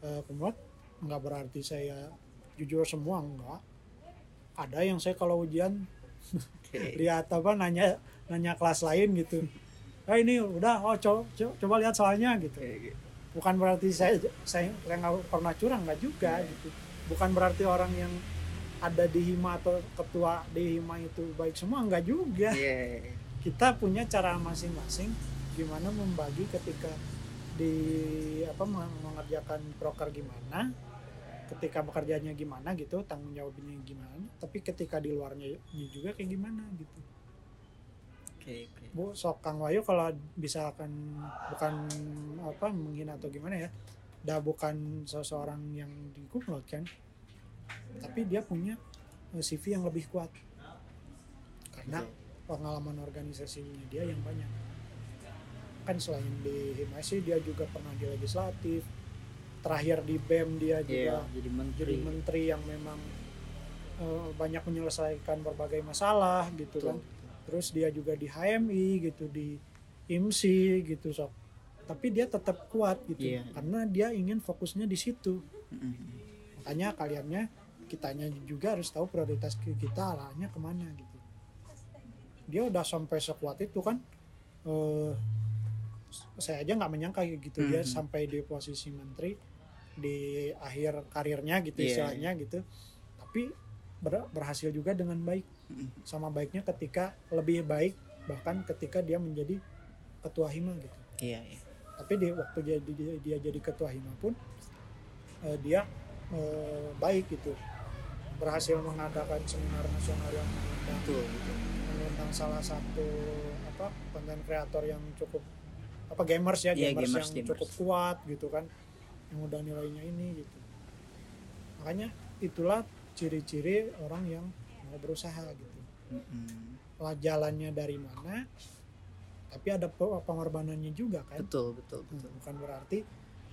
uh, kumlot nggak berarti saya jujur semua enggak ada yang saya kalau ujian Oke. lihat apa nanya nanya kelas lain gitu ah ini udah oh co- co- coba lihat soalnya gitu Oke. bukan berarti saya saya saya nggak pernah curang nggak juga Iya. gitu bukan berarti orang yang ada di hima atau ketua di hima itu baik semua nggak juga Iya. kita punya cara masing-masing gimana membagi ketika di apa meng- mengerjakan proker gimana ketika bekerjanya gimana gitu tanggung jawabnya gimana tapi ketika di luarnya juga kayak gimana gitu Oke, oke. Bu sok Kang Wayu kalau bisa akan bukan apa menghina atau gimana ya dah bukan seseorang yang dikumlot kan tapi dia punya eh, CV yang lebih kuat. Karena pengalaman organisasinya dia yang banyak. Kan selain di Himasi dia juga pernah di legislatif. Terakhir di BEM dia juga Iya, jadi menteri. jadi menteri yang memang eh, banyak menyelesaikan berbagai masalah gitu Betul. kan terus dia juga di HMI gitu di IMSI gitu sok tapi dia tetap kuat gitu Iya. karena dia ingin fokusnya di situ Mm-mm. makanya kaliannya kitanya juga harus tahu prioritas kita arahnya ke mana gitu dia udah sampai sekuat itu kan eh saya aja nggak menyangka gitu dia Mhm. sampai di posisi menteri di akhir karirnya gitu Iya. istilahnya gitu tapi ber- berhasil juga dengan baik. Sama baiknya ketika lebih baik bahkan ketika dia menjadi ketua hima gitu Iya, iya. tapi di waktu dia, dia, dia jadi ketua hima pun eh, dia eh, baik gitu berhasil mengadakan seminar nasional yang mengundang, Betul, mengundang salah satu apa konten kreator yang cukup apa gamers ya Iya, gamers, gamers, yang gamers. cukup kuat gitu kan yang udah nilainya ini gitu makanya itulah ciri-ciri orang yang mau berusaha gitu lah jalannya dari mana tapi ada pe- pengorbanannya juga kan Betul, betul, betul. bukan berarti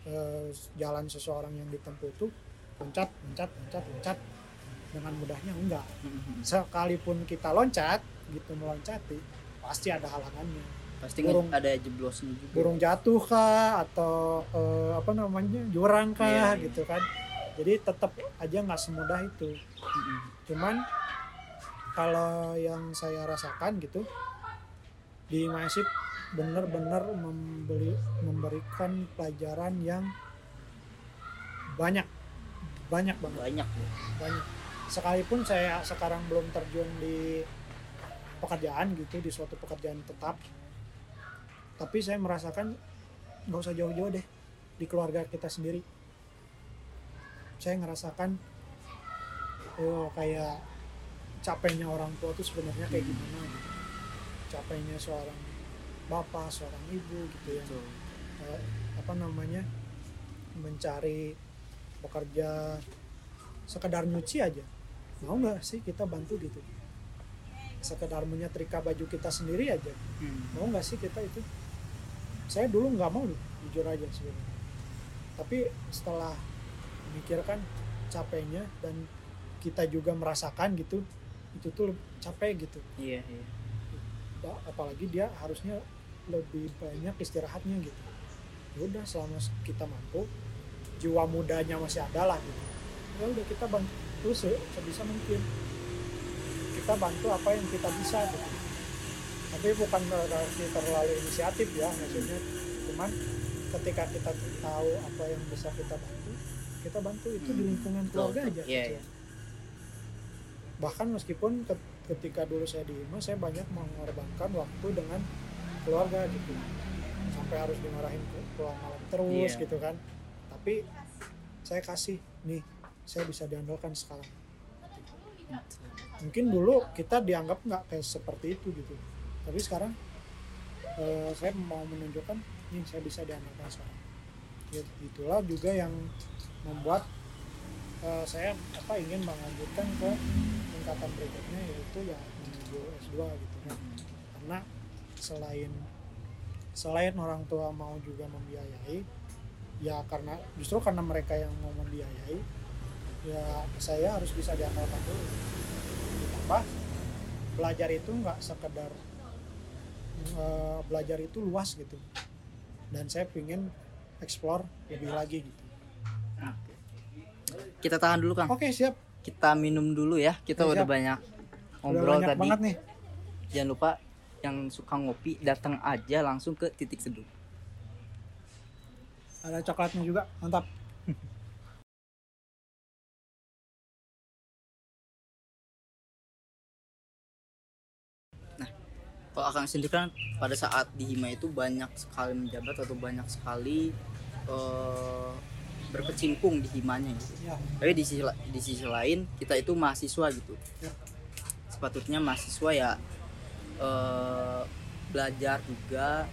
eh, jalan seseorang yang ditempuh itu loncat loncat loncat loncat dengan mudahnya enggak Mm-mm. sekalipun kita loncat gitu meloncati pasti ada halangannya Pasti Burung- ada jeblosnya juga. burung jatuh kah atau eh, apa namanya jurang kah Iya, iya. gitu kan jadi tetap aja nggak semudah itu Mm-mm. cuman kalau yang saya rasakan gitu di Masif benar-benar membeli memberikan pelajaran yang banyak banyak banget. Banyak. Ya. banyak. Sekalipun saya sekarang belum terjun di pekerjaan gitu di suatu pekerjaan tetap tapi saya merasakan nggak usah jauh-jauh deh di keluarga kita sendiri. Saya ngerasakan oh kayak capeknya orang tua tuh sebenarnya kayak gimana gitu. capeknya seorang bapak seorang ibu gitu ya. Eh, apa namanya mencari bekerja sekedar nyuci aja. Mau nggak sih kita bantu gitu? Sekedar menyetrika baju kita sendiri aja. Hmm. mau nggak sih kita itu? Saya dulu nggak mau loh jujur aja sebenarnya. Tapi setelah memikirkan capeknya dan kita juga merasakan gitu itu tuh capek gitu. Iya, iya. Apalagi dia harusnya lebih banyak istirahatnya gitu. Ya udah selama kita mampu jiwa mudanya masih ada lah gitu. Ya udah kita bantu se- sebisa mungkin. Kita bantu apa yang kita bisa gitu. Tapi bukan berarti terlalu inisiatif ya maksudnya. Cuman ketika kita tahu apa yang bisa kita bantu kita bantu itu di Hmm, lingkungan betul, keluarga aja Iya, gitu. iya. Bahkan meskipun ke- ketika dulu saya di Hima saya banyak mengorbankan waktu dengan keluarga gitu. Sampai harus dimarahin pulang malam terus Iya. gitu kan. Tapi saya kasih nih saya bisa diandalkan sekarang. Mungkin dulu kita dianggap nggak kayak seperti itu gitu. Tapi sekarang eh, saya mau menunjukkan nih saya bisa diandalkan sekarang. Ya, itulah juga yang membuat eh, saya apa ingin melanjutkan ke tingkatan berikutnya yaitu ya menuju S2 gitu kan. Karena selain selain orang tua mau juga membiayai ya karena justru karena mereka yang mau membiayai ya saya harus bisa diandalkan dulu. Ditambah belajar itu nggak sekedar eh, belajar itu luas gitu. Dan saya pingin explore lebih lagi gitu. Oke. Kita tahan dulu kang. Oke siap. Kita minum dulu ya. Kita udah banyak udah ngobrol banyak tadi. banget nih. Jangan lupa yang suka ngopi datang aja langsung ke titik seduh. Ada coklatnya juga mantap. Kalau akan sendiri kan pada saat di hima itu banyak sekali menjabat atau banyak sekali eh, berkecimpung di himanya gitu ya tapi di sisi di sisi lain kita itu mahasiswa gitu Ya. sepatutnya mahasiswa ya eh, belajar juga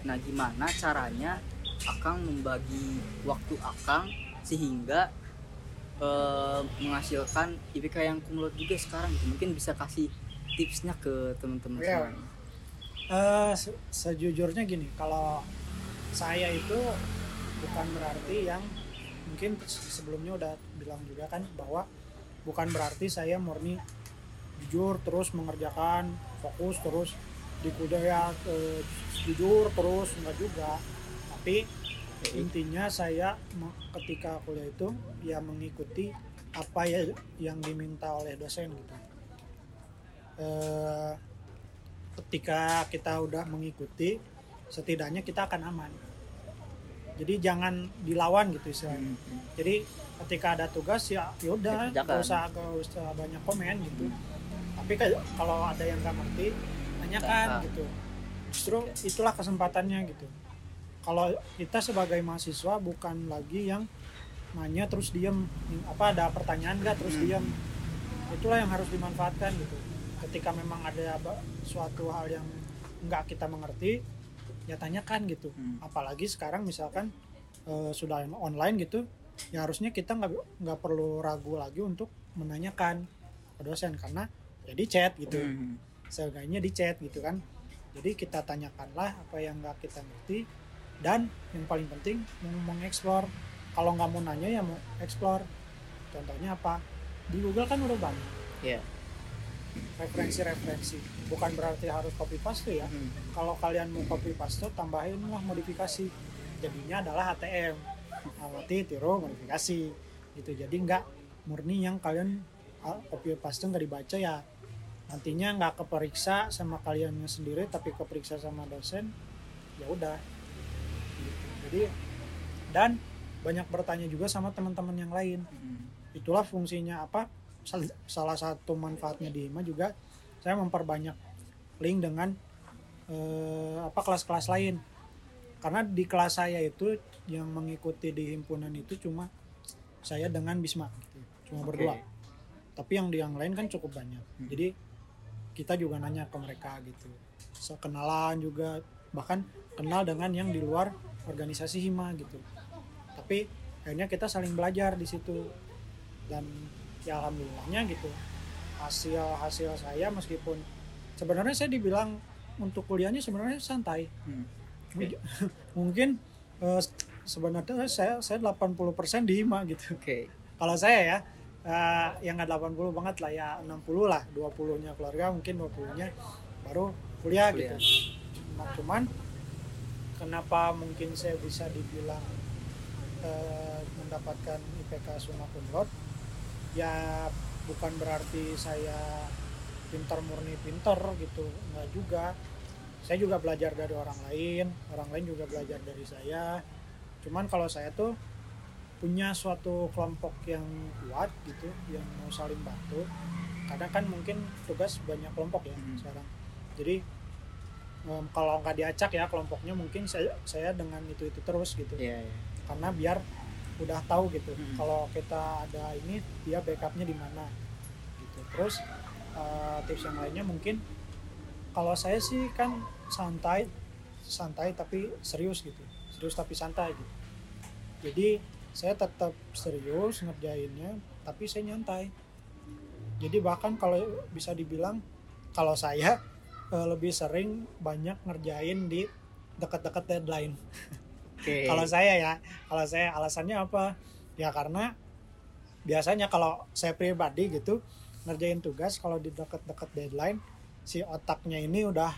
nah gimana caranya akang membagi waktu akang sehingga eh, menghasilkan IPK yang kumlot juga sekarang gitu mungkin bisa kasih tipsnya ke teman-teman Iya. semuanya. Eh, se- sejujurnya gini kalau saya itu bukan berarti yang mungkin se- sebelumnya udah bilang juga kan bahwa bukan berarti saya murni jujur terus mengerjakan fokus terus di kuliah eh, jujur terus enggak juga. Tapi intinya saya ketika kuliah itu ya mengikuti apa ya yang diminta oleh dosen gitu. Eh, ketika kita udah mengikuti setidaknya kita akan aman jadi jangan dilawan gitu istilahnya Hmm. jadi ketika ada tugas ya yaudah Dikerjakan. gak usah gak usah banyak komen gitu tapi kalau ada yang nggak ngerti tanyakan Tanyakan. gitu justru itulah kesempatannya gitu kalau kita sebagai mahasiswa bukan lagi yang nanya terus diem apa ada pertanyaan nggak terus Hmm. diem itulah yang harus dimanfaatkan gitu ketika memang ada suatu hal yang nggak kita mengerti ya tanyakan gitu. Hmm. apalagi sekarang misalkan eh, sudah online gitu ya harusnya kita nggak nggak perlu ragu lagi untuk menanyakan ke dosen karena ya di chat gitu. Hmm. seenggaknya di chat gitu kan. Jadi kita tanyakanlah apa yang nggak kita ngerti dan yang paling penting mengeksplor. Kalau nggak mau nanya ya mau eksplor contohnya apa? Di Google kan udah banyak. Iya. Referensi-referensi. Bukan berarti harus copy paste ya. Hmm. kalau kalian mau copy paste tambahin lah modifikasi. Jadinya adalah HTM amati tiru modifikasi. Gitu. Jadi nggak murni yang kalian copy paste nggak dibaca ya. Nantinya nggak keperiksa sama kaliannya sendiri tapi keperiksa sama dosen ya udah. Gitu. jadi dan banyak bertanya juga sama teman-teman yang lain. Hmm. itulah fungsinya apa salah satu manfaatnya di HIMA juga saya memperbanyak link dengan eh, apa kelas-kelas lain karena di kelas saya itu yang mengikuti di himpunan itu cuma saya dengan Bisma gitu. cuma Oke. berdua tapi yang di yang lain kan cukup banyak Hmm. jadi kita juga nanya ke mereka gitu sekenalan juga bahkan kenal dengan yang di luar organisasi hima gitu tapi akhirnya kita saling belajar di situ dan ya alhamdulillahnya gitu hasil hasil saya meskipun sebenarnya saya dibilang untuk kuliahnya sebenarnya santai Hmm. Mungkin- mungkin eh, sebenarnya saya saya 80% di hima gitu Oke. kalau saya ya eh, yang nggak 80 banget lah ya 60 lah 20 nya keluarga mungkin 20 nya baru kuliah, Kuliah. gitu nah, cuman kenapa mungkin saya bisa dibilang eh, mendapatkan IPK summa cum laude ya bukan berarti saya pintar murni pintar gitu nggak juga saya juga belajar dari orang lain orang lain juga belajar dari saya cuman kalau saya tuh punya suatu kelompok yang kuat gitu yang mau saling bantu kadang kan mungkin tugas banyak kelompok ya Hmm. sekarang jadi em, kalau nggak diacak ya kelompoknya mungkin saya saya dengan itu itu terus gitu Iya, iya. karena biar udah tahu gitu Hmm. kalau kita ada ini dia backupnya di mana gitu. Terus eh, tips yang lainnya mungkin kalau saya sih kan santai santai tapi serius gitu serius tapi santai gitu. Jadi saya tetap serius ngerjainnya tapi saya nyantai. Jadi bahkan kalau bisa dibilang kalau saya eh, lebih sering banyak ngerjain di dekat-dekat deadline Oke. kalau saya ya kalau saya alasannya apa ya karena biasanya kalau saya pribadi gitu ngerjain tugas kalau di dekat-dekat deadline si otaknya ini udah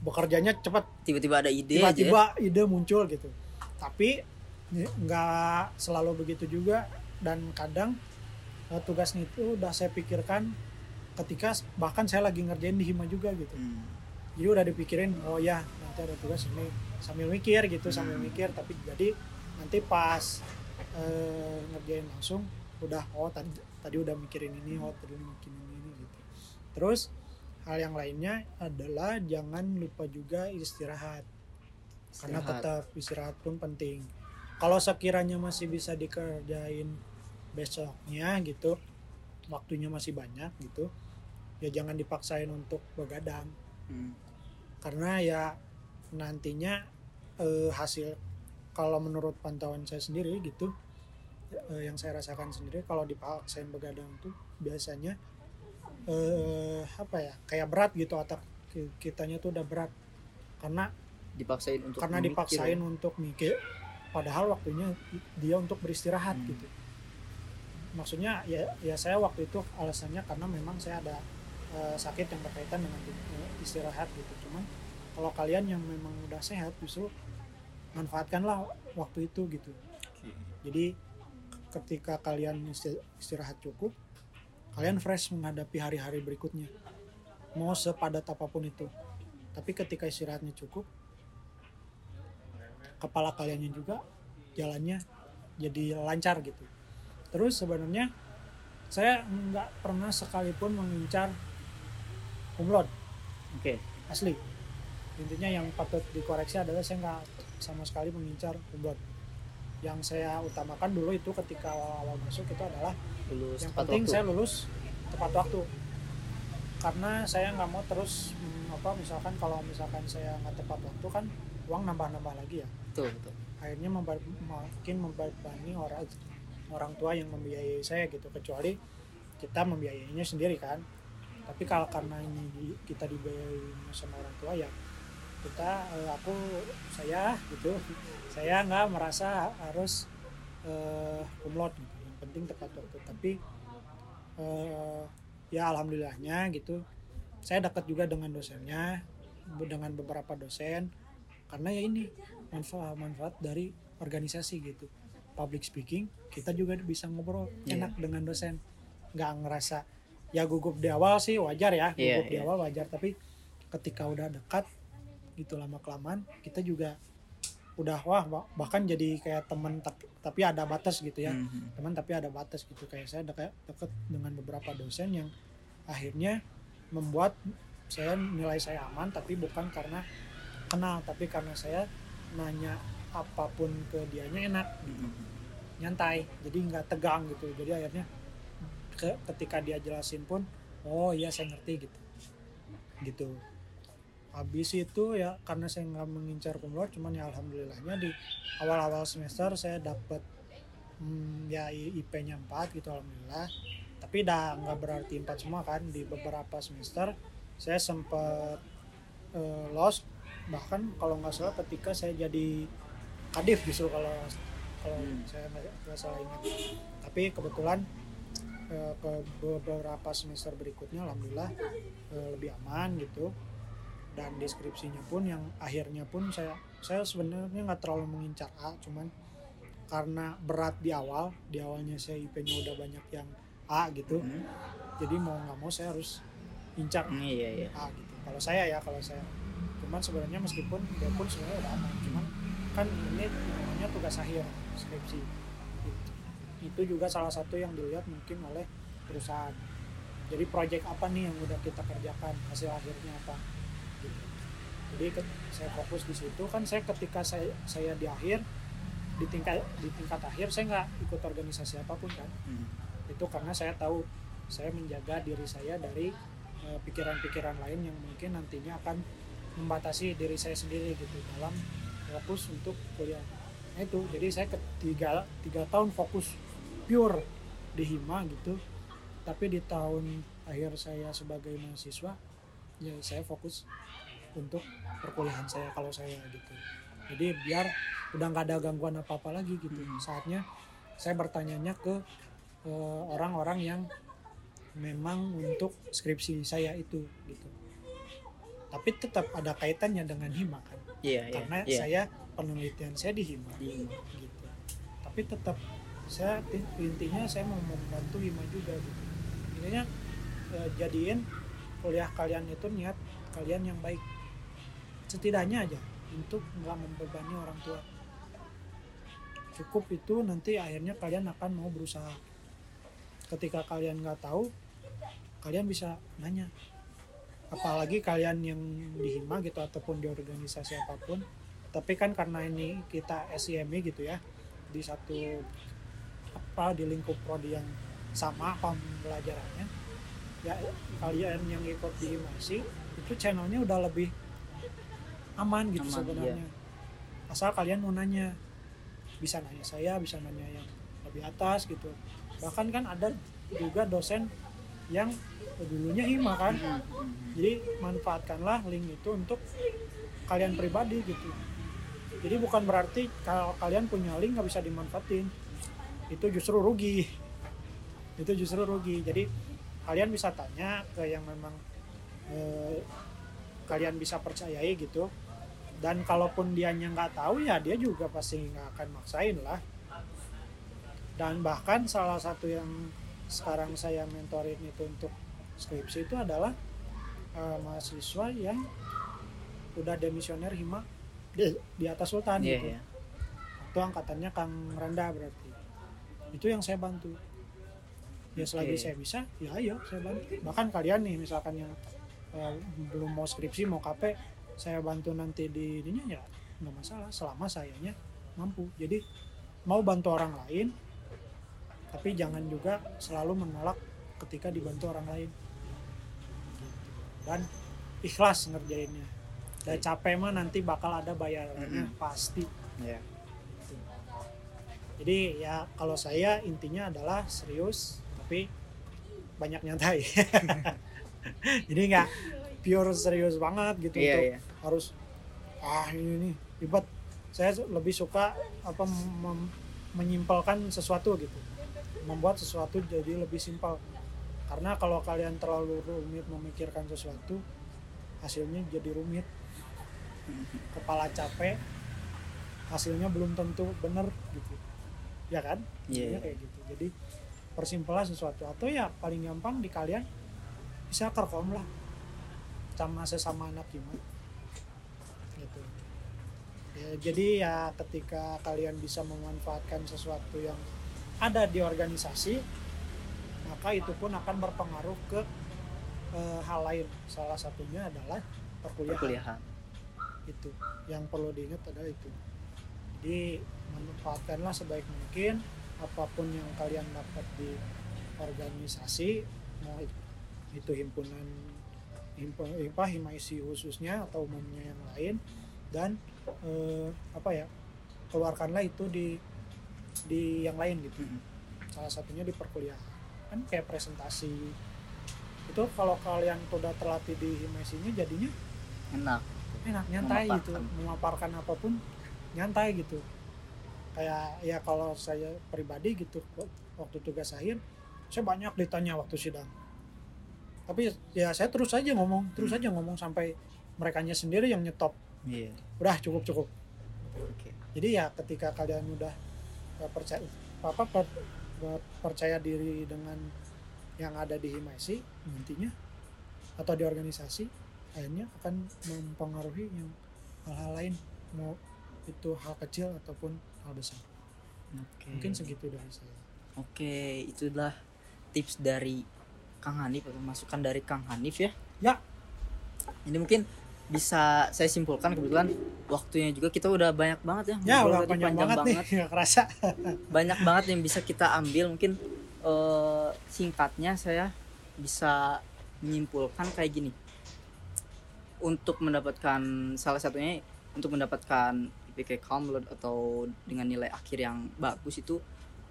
bekerjanya cepat tiba-tiba ada ide aja ya. tiba-tiba ide muncul gitu tapi nggak selalu begitu juga dan kadang eh, tugasnya itu udah saya pikirkan ketika bahkan saya lagi ngerjain di hima juga gitu Hmm. jadi udah dipikirin oh ya nanti ada tugas ini sambil mikir gitu sambil Hmm. mikir tapi jadi nanti pas eh, ngerjain langsung udah oh tadi tadi udah mikirin ini oh tadi mikirin ini gitu terus hal yang lainnya adalah jangan lupa juga istirahat karena Istirahat. tetap istirahat pun penting kalau sekiranya masih bisa dikerjain besoknya gitu waktunya masih banyak gitu ya jangan dipaksain untuk begadang Hmm. karena ya nantinya eh, hasil kalau menurut pantauan saya sendiri gitu eh, yang saya rasakan sendiri kalau dipaksain begadang tuh biasanya eh, apa ya kayak berat gitu otak ki- kitanya tuh udah berat karena dipaksain untuk karena memikir. dipaksain untuk mikir padahal waktunya dia untuk beristirahat Hmm. gitu maksudnya ya ya saya waktu itu alasannya karena memang saya ada eh, sakit yang berkaitan dengan istirahat gitu cuman kalau kalian yang memang udah sehat justru manfaatkanlah waktu itu gitu. Jadi ketika kalian isti- istirahat cukup kalian fresh menghadapi hari-hari berikutnya. Mau sepadat apa pun itu. Tapi ketika istirahatnya cukup kepala kaliannya juga jalannya jadi lancar gitu. Terus sebenarnya saya nggak pernah sekalipun mengincar kumlot oke. Asli intinya yang patut dikoreksi adalah saya nggak sama sekali mengincar kumlot yang saya utamakan dulu itu ketika awal-awal masuk itu adalah lulus yang tepat penting waktu. saya lulus tepat waktu. Karena saya nggak mau terus hmm, apa misalkan kalau misalkan saya nggak tepat waktu kan uang nambah-nambah lagi ya. Betul betul. Akhirnya memba- makin membebani orang orang tua yang membiayai saya gitu. Kecuali kita membiayainya sendiri kan. Tapi kalau karena ini kita dibiayai sama orang tua ya kita eh, aku saya gitu. Saya nggak merasa harus eh kumlot gitu. yang penting tepat waktu. Tapi eh, ya alhamdulillahnya gitu. Saya dekat juga dengan dosennya dengan beberapa dosen. Karena ya ini manfaat manfaat dari organisasi gitu. Public speaking kita juga bisa ngobrol Iya. enak dengan dosen. Nggak ngerasa ya gugup di awal sih wajar ya. Iya, gugup di iya. awal wajar. Tapi ketika udah dekat gitu lama kelamaan kita juga udah wah bah- bahkan jadi kayak teman tapi, tapi ada batas gitu ya. Mhm. teman tapi ada batas gitu. Kayak saya dekat dekat dengan beberapa dosen yang akhirnya membuat saya nilai saya aman tapi bukan karena kenal tapi karena saya nanya apa pun ke dianya enak Mhm. nyantai jadi nggak tegang gitu. Jadi akhirnya ke, ketika dia jelasin pun oh iya saya ngerti gitu. Gitu habis itu ya karena saya nggak mengincar kumlot cuman ya alhamdulillahnya di awal-awal semester saya dapat hmm, ya IP-nya 4 gitu alhamdulillah. Tapi dah nggak berarti 4 semua kan di beberapa semester saya sempat eh, lost. Bahkan kalau nggak salah ketika saya jadi kadif justru kalau kalau Hmm. saya nggak nggak salah ingat. Tapi kebetulan eh, ke beberapa semester berikutnya alhamdulillah eh, lebih aman gitu dan deskripsinya pun yang akhirnya pun saya saya sebenarnya nggak terlalu mengincar A cuman karena berat di awal di awalnya saya IP-nya udah banyak yang A gitu Mhm. jadi mau nggak mau saya harus incar Hmm, iya iya A gitu kalau saya ya kalau saya cuman sebenarnya meskipun dia pun sebenarnya udah aman cuman kan ini namanya tugas akhir skripsi Gitu. itu juga salah satu yang dilihat mungkin oleh perusahaan jadi project apa nih yang udah kita kerjakan hasil akhirnya apa. Jadi saya fokus di situ. Kan saya ketika saya saya di akhir di tingkat di tingkat akhir saya nggak ikut organisasi apa pun kan? Mhm. itu karena saya tahu saya menjaga diri saya dari eh, pikiran-pikiran lain yang mungkin nantinya akan membatasi diri saya sendiri gitu dalam fokus untuk kuliah. Nah itu. Jadi saya ketiga tiga tahun fokus pure di hima gitu. Tapi di tahun akhir saya sebagai mahasiswa ya saya fokus untuk perkuliahan saya kalau saya gitu. Jadi biar udah nggak ada gangguan apa apa lagi gitu. Hmm. saatnya saya bertanyanya ke eh, orang-orang yang memang untuk skripsi saya itu gitu. Tapi tetap ada kaitannya dengan hima kan. Iya iya karena iya. saya penelitian saya di hima. Iya. gitu. Tapi tetap saya intinya saya mau membantu Hima juga gitu. Intinya eh, jadiin kuliah kalian itu niat kalian yang baik setidaknya aja untuk nggak membebani orang tua. Cukup itu nanti akhirnya kalian akan mau berusaha. Ketika kalian nggak tahu kalian bisa nanya. Apalagi kalian yang di hima gitu ataupun di organisasi apa pun. Tapi kan karena ini kita SIMI gitu ya di satu apa di lingkup prodi yang sama pembelajarannya ya kalian yang ikut di himasi itu channelnya udah lebih aman gitu Aman, sebenarnya. Asal kalian mau nanya. Bisa nanya saya bisa nanya yang lebih atas gitu. Bahkan kan ada juga dosen yang dulunya hima kan. Jadi manfaatkanlah link itu untuk kalian pribadi gitu. Jadi bukan berarti kalau kalian punya link nggak bisa dimanfaatin. Itu justru rugi. Itu justru rugi. Jadi kalian bisa tanya ke yang memang eh, kalian bisa percayai gitu. Dan kalaupun dianya nggak tahu ya dia juga pasti nggak akan maksain lah. Dan bahkan salah satu yang sekarang saya mentorin itu untuk skripsi itu adalah eh, mahasiswa yang udah demisioner hima di, di atas sultan Iya, gitu. iya. itu angkatannya kang Randa berarti. Itu yang saya bantu. Ya selagi Oke. saya bisa ya ayo saya bantu. Bahkan kalian nih misalkan yang eh, belum mau skripsi mau KP saya bantu nanti di ininya ya nggak masalah. Selama sayanya mampu. Jadi mau bantu orang lain tapi jangan juga selalu menolak ketika dibantu orang lain. Gitu. dan ikhlas ngerjainnya. Dan Oke. capek mah nanti bakal ada bayarannya pasti. Iya. jadi ya kalau saya intinya adalah serius tapi banyak nyantai jadi nggak pure serius banget gitu Iya, untuk iya. harus ah ini nih. Ribet saya lebih suka apa menyimpelkan sesuatu gitu. Membuat sesuatu jadi lebih simpel. Karena kalau kalian terlalu rumit memikirkan sesuatu hasilnya jadi rumit. Kepala capek hasilnya belum tentu bener gitu. Ya kan? Iya, Intinya iya. kayak gitu. Jadi persimpelan sesuatu. Atau ya paling gampang di kalian bisa kerkom lah. Sama sesama anak iman gitu. Ya, jadi ya ketika kalian bisa memanfaatkan sesuatu yang ada di organisasi maka itu pun akan berpengaruh ke eh, hal lain. Salah satunya adalah perkuliahan. Perkuliahan. itu. Yang perlu diingat adalah itu. Jadi manfaatkanlah sebaik mungkin apa pun yang kalian dapat di organisasi mau itu himpunan himpu, apa himaisi khususnya atau umumnya yang lain. Dan eh, apa ya keluarkanlah itu di di yang lain gitu. Mm-mm. salah satunya di perkuliahan. Kan kayak presentasi. Itu kalau kalian udah terlatih di himaisinya jadinya Enak. enak nyantai gitu. Memaparkan apa pun nyantai gitu. Kayak ya kalau saya pribadi gitu waktu tugas akhir saya banyak ditanya waktu sidang tapi ya saya terus aja ngomong terus aja ngomong sampai mereka sendiri yang nyetop Iya. udah cukup cukup Oke. jadi ya ketika kalian udah uh, percaya apa per- per- percaya diri dengan yang ada di himaisi nantinya atau di organisasi akhirnya akan mempengaruhi yang hal-hal lain mau itu hal kecil ataupun hal besar Oke. mungkin segitu dari saya Oke, itulah tips dari Kang Hanif atau masukan dari Kang Hanif ya. Ya. Ini mungkin bisa saya simpulkan kebetulan waktunya juga kita udah banyak banget ya. ya udah tadi panjang banget nih nggak kerasa Banyak banget yang bisa kita ambil mungkin eh, singkatnya saya bisa menyimpulkan kayak gini. Untuk mendapatkan salah satunya untuk mendapatkan IPK Kamlod atau dengan nilai akhir yang bagus itu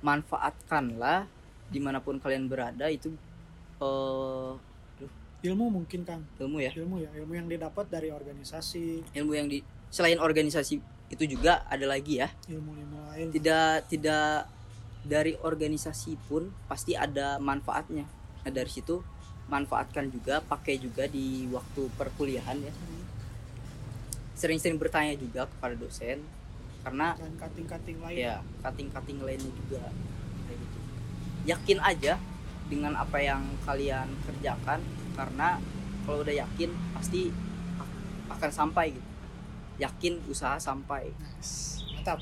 manfaatkanlah di mana pun kalian berada itu eh, ilmu mungkin kang. Ilmu ya? Ilmu ya ilmu yang didapat dari organisasi. Ilmu yang di selain organisasi itu juga ada lagi ya? Ilmu-ilmu lain. Tidak tidak dari organisasi pun pasti ada manfaatnya. Nah dari situ manfaatkan juga pakai juga di waktu perkuliahan ya. Sering-sering bertanya juga kepada dosen karena dan kating-kating lain. Ya cutting-cutting lainnya juga. Yakin aja dengan apa yang kalian kerjakan karena kalau udah yakin pasti akan sampai gitu. Yakin usaha sampai. Nice. mantap.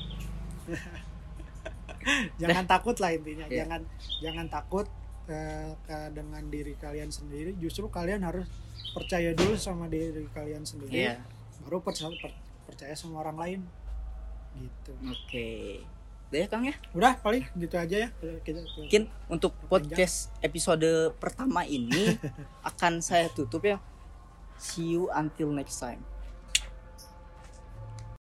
Jangan takut lah intinya. Iya. jangan jangan takut ke- dengan diri kalian sendiri. Justru kalian harus percaya dulu sama diri kalian sendiri. Iya. baru percaya, per- percaya sama orang lain. Gitu. Oke udah ya kang ya? Udah paling gitu aja ya. Kita mungkin untuk podcast episode pertama ini akan saya tutup ya. See you until next time